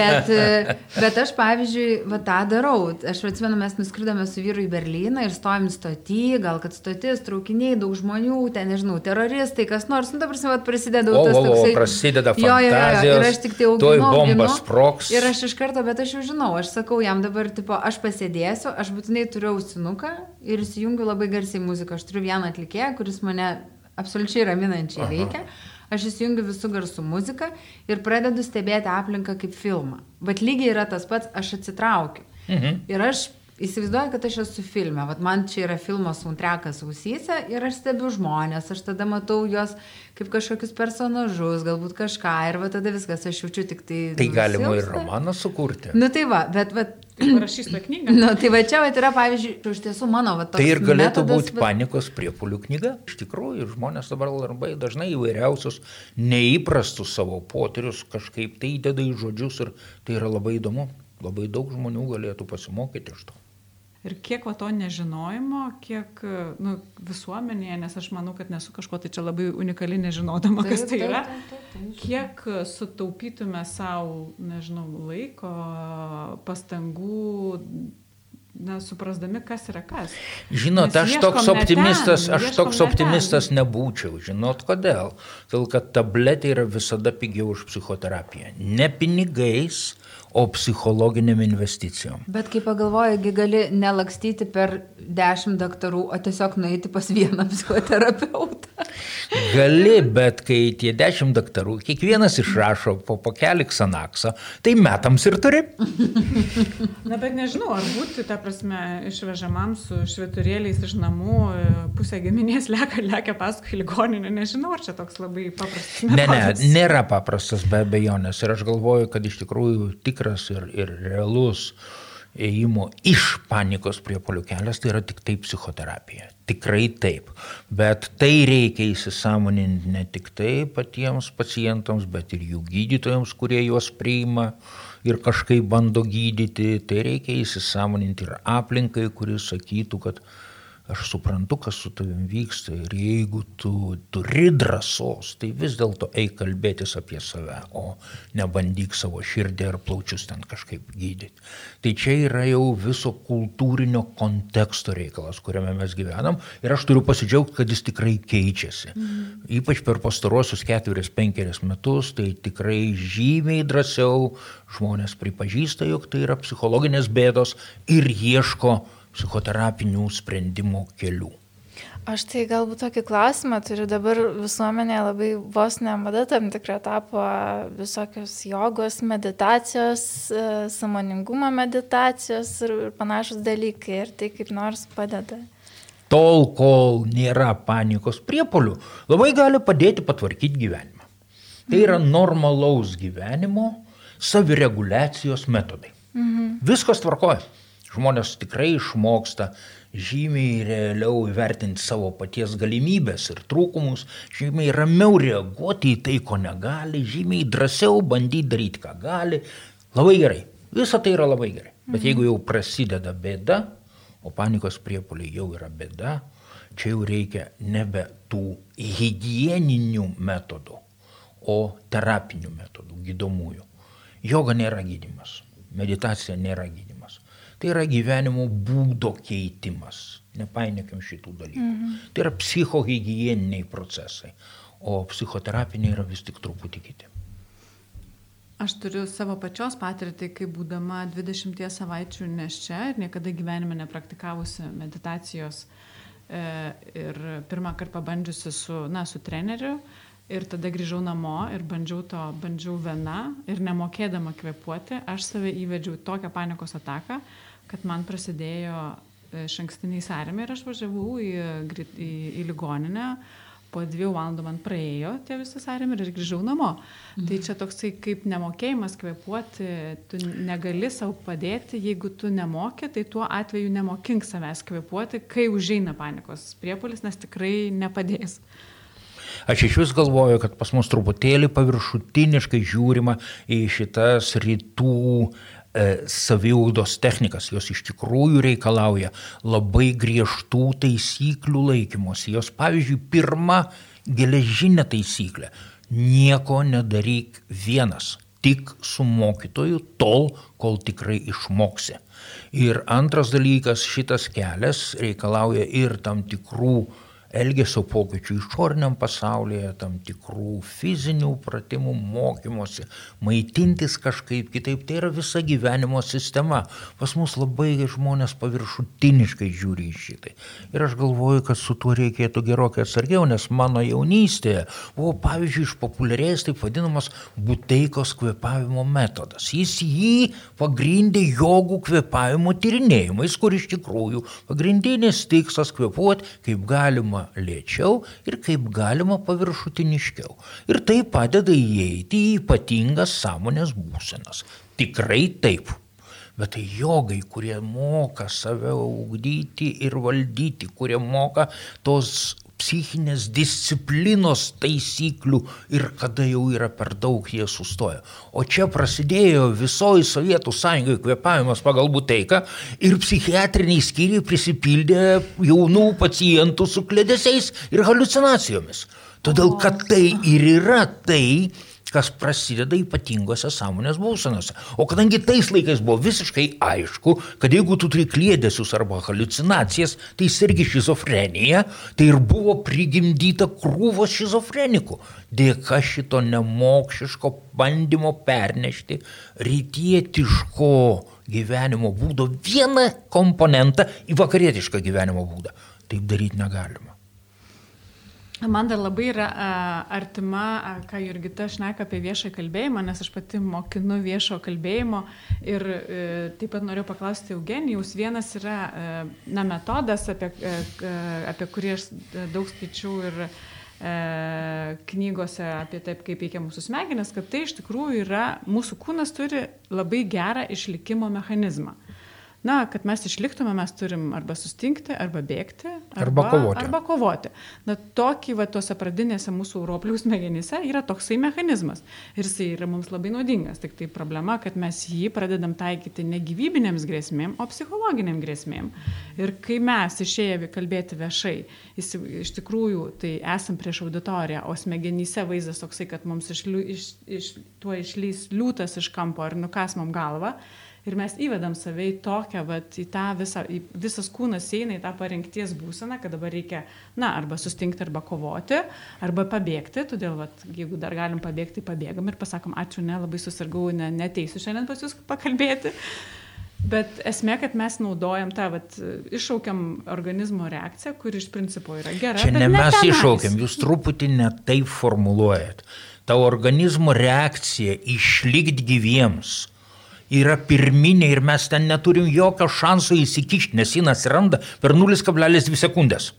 Bet, e, bet aš pavyzdžiui, va tą darau. Aš atsimenu, mes nuskridome su vyru į Berliną ir stovim stotį, gal kad stotis, traukiniai, daug žmonių, ten nežinau, teroristai, kas nors, nu dabar va prasideda o, tas o, toksai. O, prasideda jo, jo, jo, ir aš tik tai auginu. Bombas sproks. Ir aš iš karto, bet aš jau žinau, aš sakau jam dabar, tipo, aš pasėdėsiu aš būtinai turiu ausinuką ir įsijungiu labai garsiai muziką. Aš turiu vieną atlikėją, kuris mane absoliučiai raminančiai Aha. veikia. Aš įsijungiu visų garsų muziką ir pradedu stebėti aplinką kaip filmą. Bet lygiai yra tas pats, aš atsitraukiu. Mhm. Ir aš įsivaizduoju, kad aš esu filme. Vat man čia yra filmo soundtrackas ausyse ir aš stebiu žmonės, aš tada matau juos kaip kažkokius personažus, galbūt kažką ir va tada viskas, aš jaučiu tik tai... Tai galima ir romaną sukurti. Nu tai va, bet... va Parašys tą knygą. Nu, tai va čia va, yra, pavyzdžiui, iš tiesų mano va, toks. Tai ir galėtų metodas, būti bet... panikos priepolių knyga. Iš tikrųjų, žmonės dabar labai dažnai įvairiausius neįprastus savo potyrius kažkaip tai įdeda į žodžius ir tai yra labai įdomu. Labai daug žmonių galėtų pasimokyti iš to. Ir kiek va to nežinojimo, kiek nu, visuomenėje, nes aš manau, kad nesu kažko tai čia labai unikali nežinodama, taip, kas tai yra, taip, taip, taip, taip. kiek sutaupytume savo, nežinau, laiko, pastangų, na, suprasdami, kas yra kas. Žinot, aš toks optimistas, ten, aš toks optimistas ten. nebūčiau. Žinot, kodėl? Todėl, kad tabletė yra visada pigiau už psichoterapiją. Ne pinigais, o psichologiniam investicijom. Bet kai pagalvoji, gali nelakstyti per dešimt daktarų, o tiesiog nueiti pas vieną psichoterapeutą. Gali, bet kai tie dešimt daktarų, kiekvienas išrašo po pakelį Xanaxą, tai metams ir turi. Na, bet nežinau, ar būti, ta prasme, išvežamam su šviturėliais iš namų, pusė giminės leka, leka paskui ligoninę, nežinau, ar čia toks labai paprastas. Ne, ne, nėra paprastas be abejonės. Ir aš galvoju, kad iš tikrųjų tik tikras ir, ir realus ėjimo iš panikos priepolių kelias, tai yra tik tai psichoterapija. Tikrai taip. Bet tai reikia įsisamoninti ne tik tai patiems pacientams, bet ir jų gydytojams, kurie juos priima ir kažkaip bando gydyti. Tai reikia įsisamoninti ir aplinkai, kuris sakytų, kad aš suprantu, kas su tavim vyksta ir jeigu tu turi drąsos, tai vis dėlto eik kalbėtis apie save, o nebandyk savo širdį ar plaučius ten kažkaip gydyti. Tai čia yra jau viso kultūrinio konteksto reikalas, kuriame mes gyvenam ir aš turiu pasidžiaugti, kad jis tikrai keičiasi. Mm. Ypač per pastarosius ketverius, penkerius metus, tai tikrai žymiai drąsiau žmonės pripažįsta, jog tai yra psichologinės bėdos ir ieško psichoterapinių sprendimų kelių. Aš tai galbūt tokį klausimą turiu dabar visuomenėje labai vos ne mada tam tikrą tapo visokios jogos, meditacijos, e, samoningumo meditacijos ir panašus dalykai ir tai kaip nors padeda. Tol, kol nėra panikos priepolių, labai gali padėti patvarkyti gyvenimą. Tai yra normalaus gyvenimo savireguliacijos metodai. Mhm. Viskas tvarkoja. Žmonės tikrai išmoksta žymiai realiau įvertinti savo paties galimybės ir trūkumus, žymiai ramiau reaguoti į tai, ko negali, žymiai drąsiau bandyti daryti, ką gali. Labai gerai. Visa tai yra labai gerai. Bet jeigu jau prasideda bėda, o panikos priepoliai jau yra bėda, čia jau reikia nebe tų hygieninių metodų, o terapinių metodų, gydomųjų. Joga nėra gydimas, meditacija nėra gydimas. Tai yra gyvenimo būdo keitimas. Nepainiokim šitų dalykų. Mhm. Tai yra psichohygieniniai procesai, o psichoterapiniai yra vis tik truputį kiti. Aš turiu savo pačios patirtį, kai būdama 20 savaičių neščia ir niekada gyvenime nepraktikavusi meditacijos e, ir pirmą kartą pabandžiusi su, na, su treneriu ir tada grįžau namo ir bandžiau to, bandžiau viena ir nemokėdama kvepuoti, aš save įvedžiau tokią panikos ataką, kad man prasidėjo e, šankstiniai sąrėmiai ir aš važiavau į, į, į ligoninę. Po dviejų valandų man praėjo tie visi sąrėmiai ir grįžau namo. Mhm. Tai čia toksai kaip nemokėjimas kvepuoti, tu negali savo padėti, jeigu tu nemoki, tai tuo atveju nemokink savęs kvepuoti, kai užeina panikos priepolis, nes tikrai nepadės. Aš iš vis galvoju, kad pas mus truputėlį paviršutiniškai žiūrima į šitas rytų E, saviugdos technikas, jos iš tikrųjų reikalauja labai griežtų taisyklių laikymosi. Jos, pavyzdžiui, pirma geležinė taisyklė - nieko nedaryk vienas, tik su mokytoju tol, kol tikrai išmoksi. Ir antras dalykas, šitas kelias reikalauja ir tam tikrų elgesio pokyčių išoriniam pasaulyje, tam tikrų fizinių pratimų, mokymosi, maitintis kažkaip kitaip. Tai yra visa gyvenimo sistema. Pas mus labai žmonės paviršutiniškai žiūri į šitai. Ir aš galvoju, kad su tuo reikėtų gerokai atsargiau, nes mano jaunystėje buvo, pavyzdžiui, išpopuliarėjęs taip vadinamas buteikos kvepavimo metodas. Jis jį pagrindė jogų kvepavimo tyrinėjimais, kur iš tikrųjų pagrindinis tikslas kvepuoti kaip galima galima lėčiau ir kaip galima paviršutiniškiau. Ir tai padeda įeiti į ypatingas sąmonės būsenas. Tikrai taip. Bet tai jogai, kurie moka save ugdyti ir valdyti, kurie moka tos psichinės disciplinos taisyklių ir kada jau yra per daug jie sustoja. O čia prasidėjo visoji Sovietų sąjungoje kvepavimas pagal buteiką ir psichiatriniai skyriai prisipildė jaunų pacientų su klėdesiais ir halucinacijomis. Todėl, kad tai ir yra tai, kas prasideda ypatingose sąmonės būsenose. O kadangi tais laikais buvo visiškai aišku, kad jeigu tu turi klėdesius arba halucinacijas, tai sergi šizofrenija, tai ir buvo prigimdyta krūvos šizofrenikų. Dėka šito nemokšiško bandymo pernešti rytietiško gyvenimo būdo vieną komponentą į vakarietišką gyvenimo būdą. Taip daryti negalima. Man dar labai yra artima, ką Jurgita šneka apie viešą kalbėjimą, nes aš pati mokinu viešo kalbėjimo ir e, taip pat noriu paklausti Eugenijaus. Vienas yra e, na, metodas, apie, e, apie kurį aš daug skaičiau ir knygose apie taip, kaip veikia mūsų smegenis, kad tai iš tikrųjų yra, mūsų kūnas turi labai gerą išlikimo mechanizmą na, kad mes išliktume, mes turim arba sustingti, arba bėgti, arba, arba kovoti. Arba kovoti. Na, tokį, va, tuose pradinėse mūsų roplių smegenyse yra toksai mechanizmas. Ir jisai yra mums labai naudingas. Tik tai problema, kad mes jį pradedam taikyti ne gyvybinėms grėsmėm, o psichologiniam grėsmėm. Ir kai mes išėję kalbėti viešai, jis, iš tikrųjų, tai esam prieš auditoriją, o smegenyse vaizdas toksai, kad mums iš, iš, iš, tuo išlys liūtas iš kampo ir nukas mum galvą Ir mes įvedam save į tokią, vat, į tą visą, į, visas kūnas eina į tą parengties būseną, kad dabar reikia, na, arba sustingti, arba kovoti, arba pabėgti. Todėl, vat, jeigu dar galim pabėgti, pabėgam ir pasakom, ačiū, ne, labai susirgau, ne, neteisiu šiandien pas jūs pakalbėti. Bet esmė, kad mes naudojam tą, vat, iššaukiam organizmo reakciją, kuri iš principo yra gera. Čia ne mes tenais. iššaukiam, jūs truputį ne taip formuluojat. Ta organizmo reakcija išlikti gyviems yra pirminė ir mes ten neturim jokio šanso įsikišti, nes jin atsiranda per 0,2 sekundės.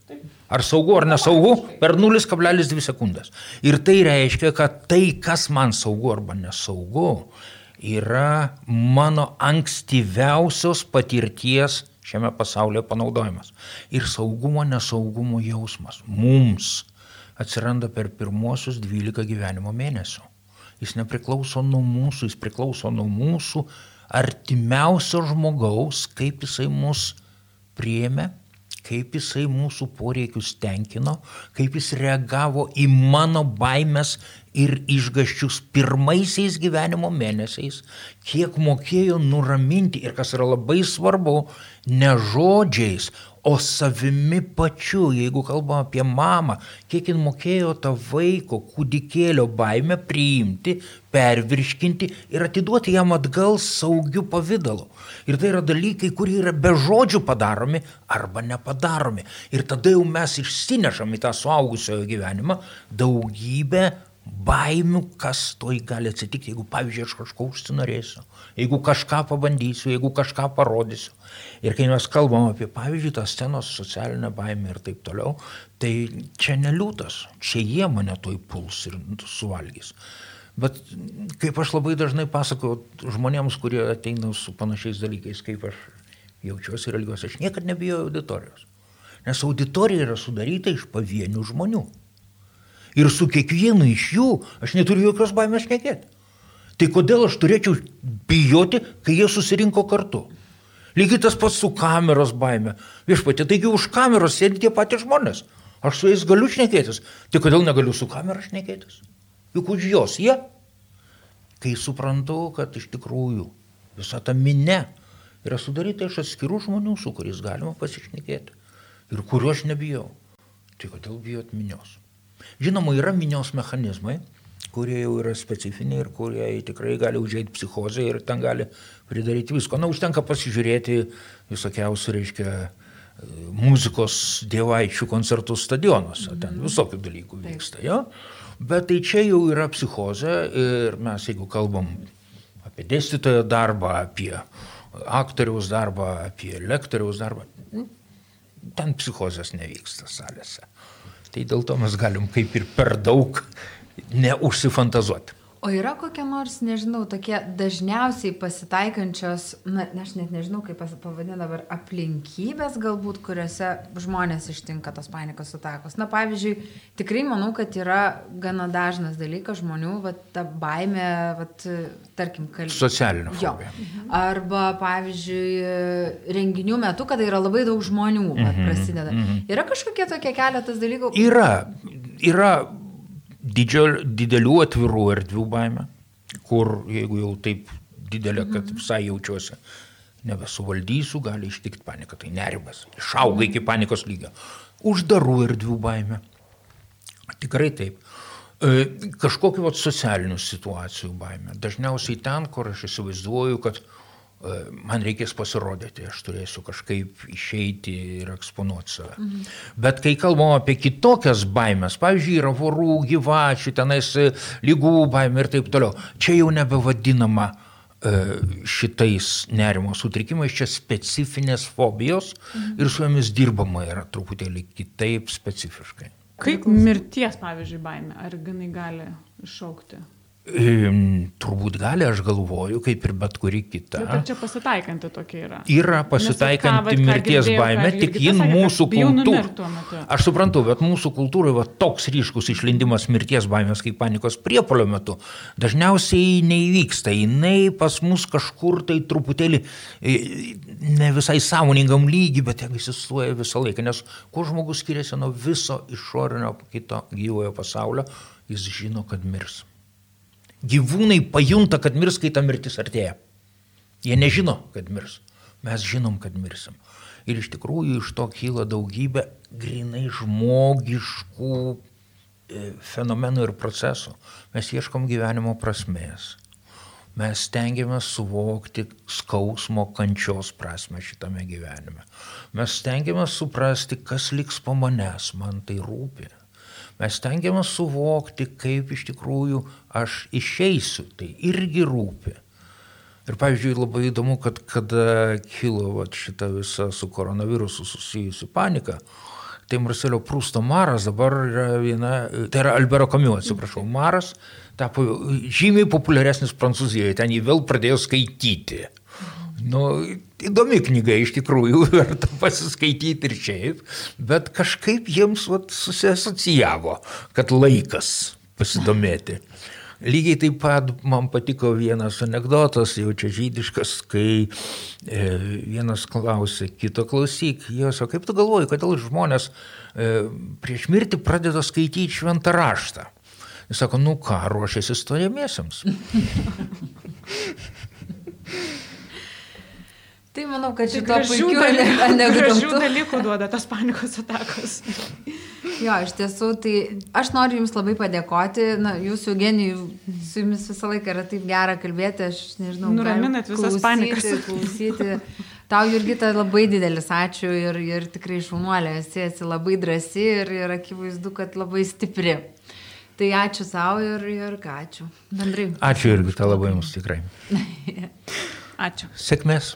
Ar saugu ar nesaugu, per 0,2 sekundės. Ir tai reiškia, kad tai, kas man saugu arba nesaugu, yra mano ankstyviausios patirties šiame pasaulyje panaudojimas. Ir saugumo, nesaugumo jausmas mums atsiranda per pirmosius 12 gyvenimo mėnesių. Jis nepriklauso nuo mūsų, jis priklauso nuo mūsų artimiausio žmogaus, kaip jisai mus priėmė, kaip jisai mūsų poreikius tenkino, kaip jis reagavo į mano baimės ir išgaščius pirmaisiais gyvenimo mėnesiais, kiek mokėjo nuraminti ir kas yra labai svarbu, ne žodžiais, o savimi pačiu, jeigu kalbam apie mamą, kiek jin mokėjo tą vaiko kūdikėlio baimę priimti, pervirškinti ir atiduoti jam atgal saugiu pavydalu. Ir tai yra dalykai, kurie yra be žodžių padaromi arba nepadaromi. Ir tada jau mes išsinešam į tą suaugusiojo gyvenimą daugybę baimių, kas toj gali atsitikti, jeigu, pavyzdžiui, aš kažko užsinorėsiu, jeigu kažką pabandysiu, jeigu kažką parodysiu. Ir kai mes kalbam apie, pavyzdžiui, tą scenos socialinę baimę ir taip toliau, tai čia neliūtas, čia jie mane toj puls ir suvalgys. Bet kaip aš labai dažnai pasakoju žmonėms, kurie ateina su panašiais dalykais, kaip aš jaučiuosi ir elgiuosi, aš niekada nebijau auditorijos. Nes auditorija yra sudaryta iš pavienių žmonių. Ir su kiekvienu iš jų aš neturiu jokios baimės nekėti. Tai kodėl aš turėčiau bijoti, kai jie susirinko kartu? Lygiai tas pats su kameros baime. Viešpatė, taigi už kameros sėdi tie patys žmonės. Aš su jais galiu šnekėtis. Tai kodėl negaliu su kamera šnekėtis? Juk už jos jie. Kai suprantu, kad iš tikrųjų visa ta minė yra sudaryta iš atskirų žmonių, su kuriais galima pasišnekėti. Ir kuriuo aš nebijau. Tai kodėl bijot minios? Žinoma, yra minios mechanizmai, kurie jau yra specifiniai ir kurie tikrai gali užėjti psichozę ir ten gali pridaryti visko. Na, užtenka pasižiūrėti visokiausių, reiškia, muzikos dievaičių koncertų stadionuose, ten visokių dalykų vyksta, jo. Bet tai čia jau yra psichozė ir mes, jeigu kalbam apie dėstytojo darbą, apie aktoriaus darbą, apie lektoriaus darbą, ten psichozės nevyksta salėse. Tai dėl to mes galim kaip ir per daug neužsifantazuoti. O yra kokie nors, nežinau, tokie dažniausiai pasitaikančios, na, aš net nežinau, kaip pavadinti dabar, aplinkybės galbūt, kuriuose žmonės ištinka tos panikos atakos. Na, pavyzdžiui, tikrai manau, kad yra gana dažnas dalykas žmonių, va, ta baime, va, tarkim, kalbėti. Socialinio. Jo. Arba, pavyzdžiui, renginių metu, kada yra labai daug žmonių, va, Mhm, prasideda. Yra kažkokie tokie keletas dalykų? Yra. Yra didžio, didelių atvirų erdvių baime, kur jeigu jau taip didelė, kad visai jaučiuosi, nebesuvaldysiu, gali ištikti panika, tai nerimas, išauga iki panikos lygio. Uždarų erdvių baime. Tikrai taip. E, Kažkokiu socialinių situacijų baime. Dažniausiai ten, kur aš įsivaizduoju, kad e, man reikės pasirodyti, aš turėsiu kažkaip išeiti ir eksponuoti save. Mhm. Bet kai kalbam apie kitokias baimės, pavyzdžiui, yra vorų, gyvačių, tenais e, lygų baimė ir taip toliau, čia jau nebevadinama e, šitais nerimo sutrikimais, čia specifinės fobijos mhm. ir su jomis dirbama yra truputėlį kitaip specifiškai. Kaip mirties, pavyzdžiui, baime, ar jinai gali iššaukti? Turbūt gali, aš galvoju, kaip ir bet kuri kita. Bet ar čia pasitaikanti tokia yra? Yra pasitaikanti mirties baimė, tik jin mūsų kultūroje. Aš suprantu, bet mūsų kultūroje va, toks ryškus išlindimas mirties baimės kaip panikos priepolio metu dažniausiai neįvyksta. Jinai pas mus kažkur tai truputėlį e, ne visai sąmoningam lygi, bet egzistuoja visą laiką. Nes kuo žmogus skiriasi nuo viso išorinio kito gyvojo pasaulio, jis žino, kad mirs. Gyvūnai pajunta, kad mirs, kai ta mirtis artėja. Jie nežino, kad mirs. Mes žinom, kad mirsim. Ir iš tikrųjų iš to kyla daugybė grinai žmogiškų e, fenomenų ir procesų. Mes ieškom gyvenimo prasmės. mes stengiamės suvokti skausmo kančios prasme šitame gyvenime. Mes stengiamės suprasti, kas liks po manęs, man tai rūpi. Mes stengiamės suvokti, kaip iš tikrųjų aš išeisiu, tai irgi rūpi. Ir pavyzdžiui, labai įdomu, kad kada kilo vat, šita visa su koronavirusu susijusi panika, tai Marcelio Prūsto Maras dabar yra viena, tai yra Albero Kamiu, atsiprašau, Maras tapo žymiai populiaresnis Prancūzijoje, ten jį vėl pradėjo skaityti. Nu, įdomi knyga iš tikrųjų, verta pasiskaityti ir šiaip, bet kažkaip jiems vat, susiasocijavo, kad laikas pasidomėti. Lygiai taip pat man patiko vienas anegdotas, jau čia žydiškas, kai e, vienas klausė, kito klausyk, jos, o kaip tu galvoji, kodėl žmonės e, prieš mirtį pradeda skaityti šventą raštą? Jis sako, nu ką, ruošiasi stojamiesiams. Tai manau, kad Tai šito gražių puikiu dalykų, gražių dalykų duoda tas panikos atakos. Jo, iš tiesų, tai aš noriu Jums labai padėkoti. Na, Jūs, Eugenijų, su Jumis visą laiką yra taip gera kalbėti, aš nežinau. Nuraminat visas klausyti, panikas. Klausyti. Tau, Jurgita, labai didelis ačiū ir, ir tikrai šaunuolė, esi, esi labai drasi ir, ir akivaizdu, kad labai stipri. Tai ačiū savo ir, ir ką ačiū. Bendrai. Ačiū irgi, tai labai jums tikrai. Ačiū. Sėkmės.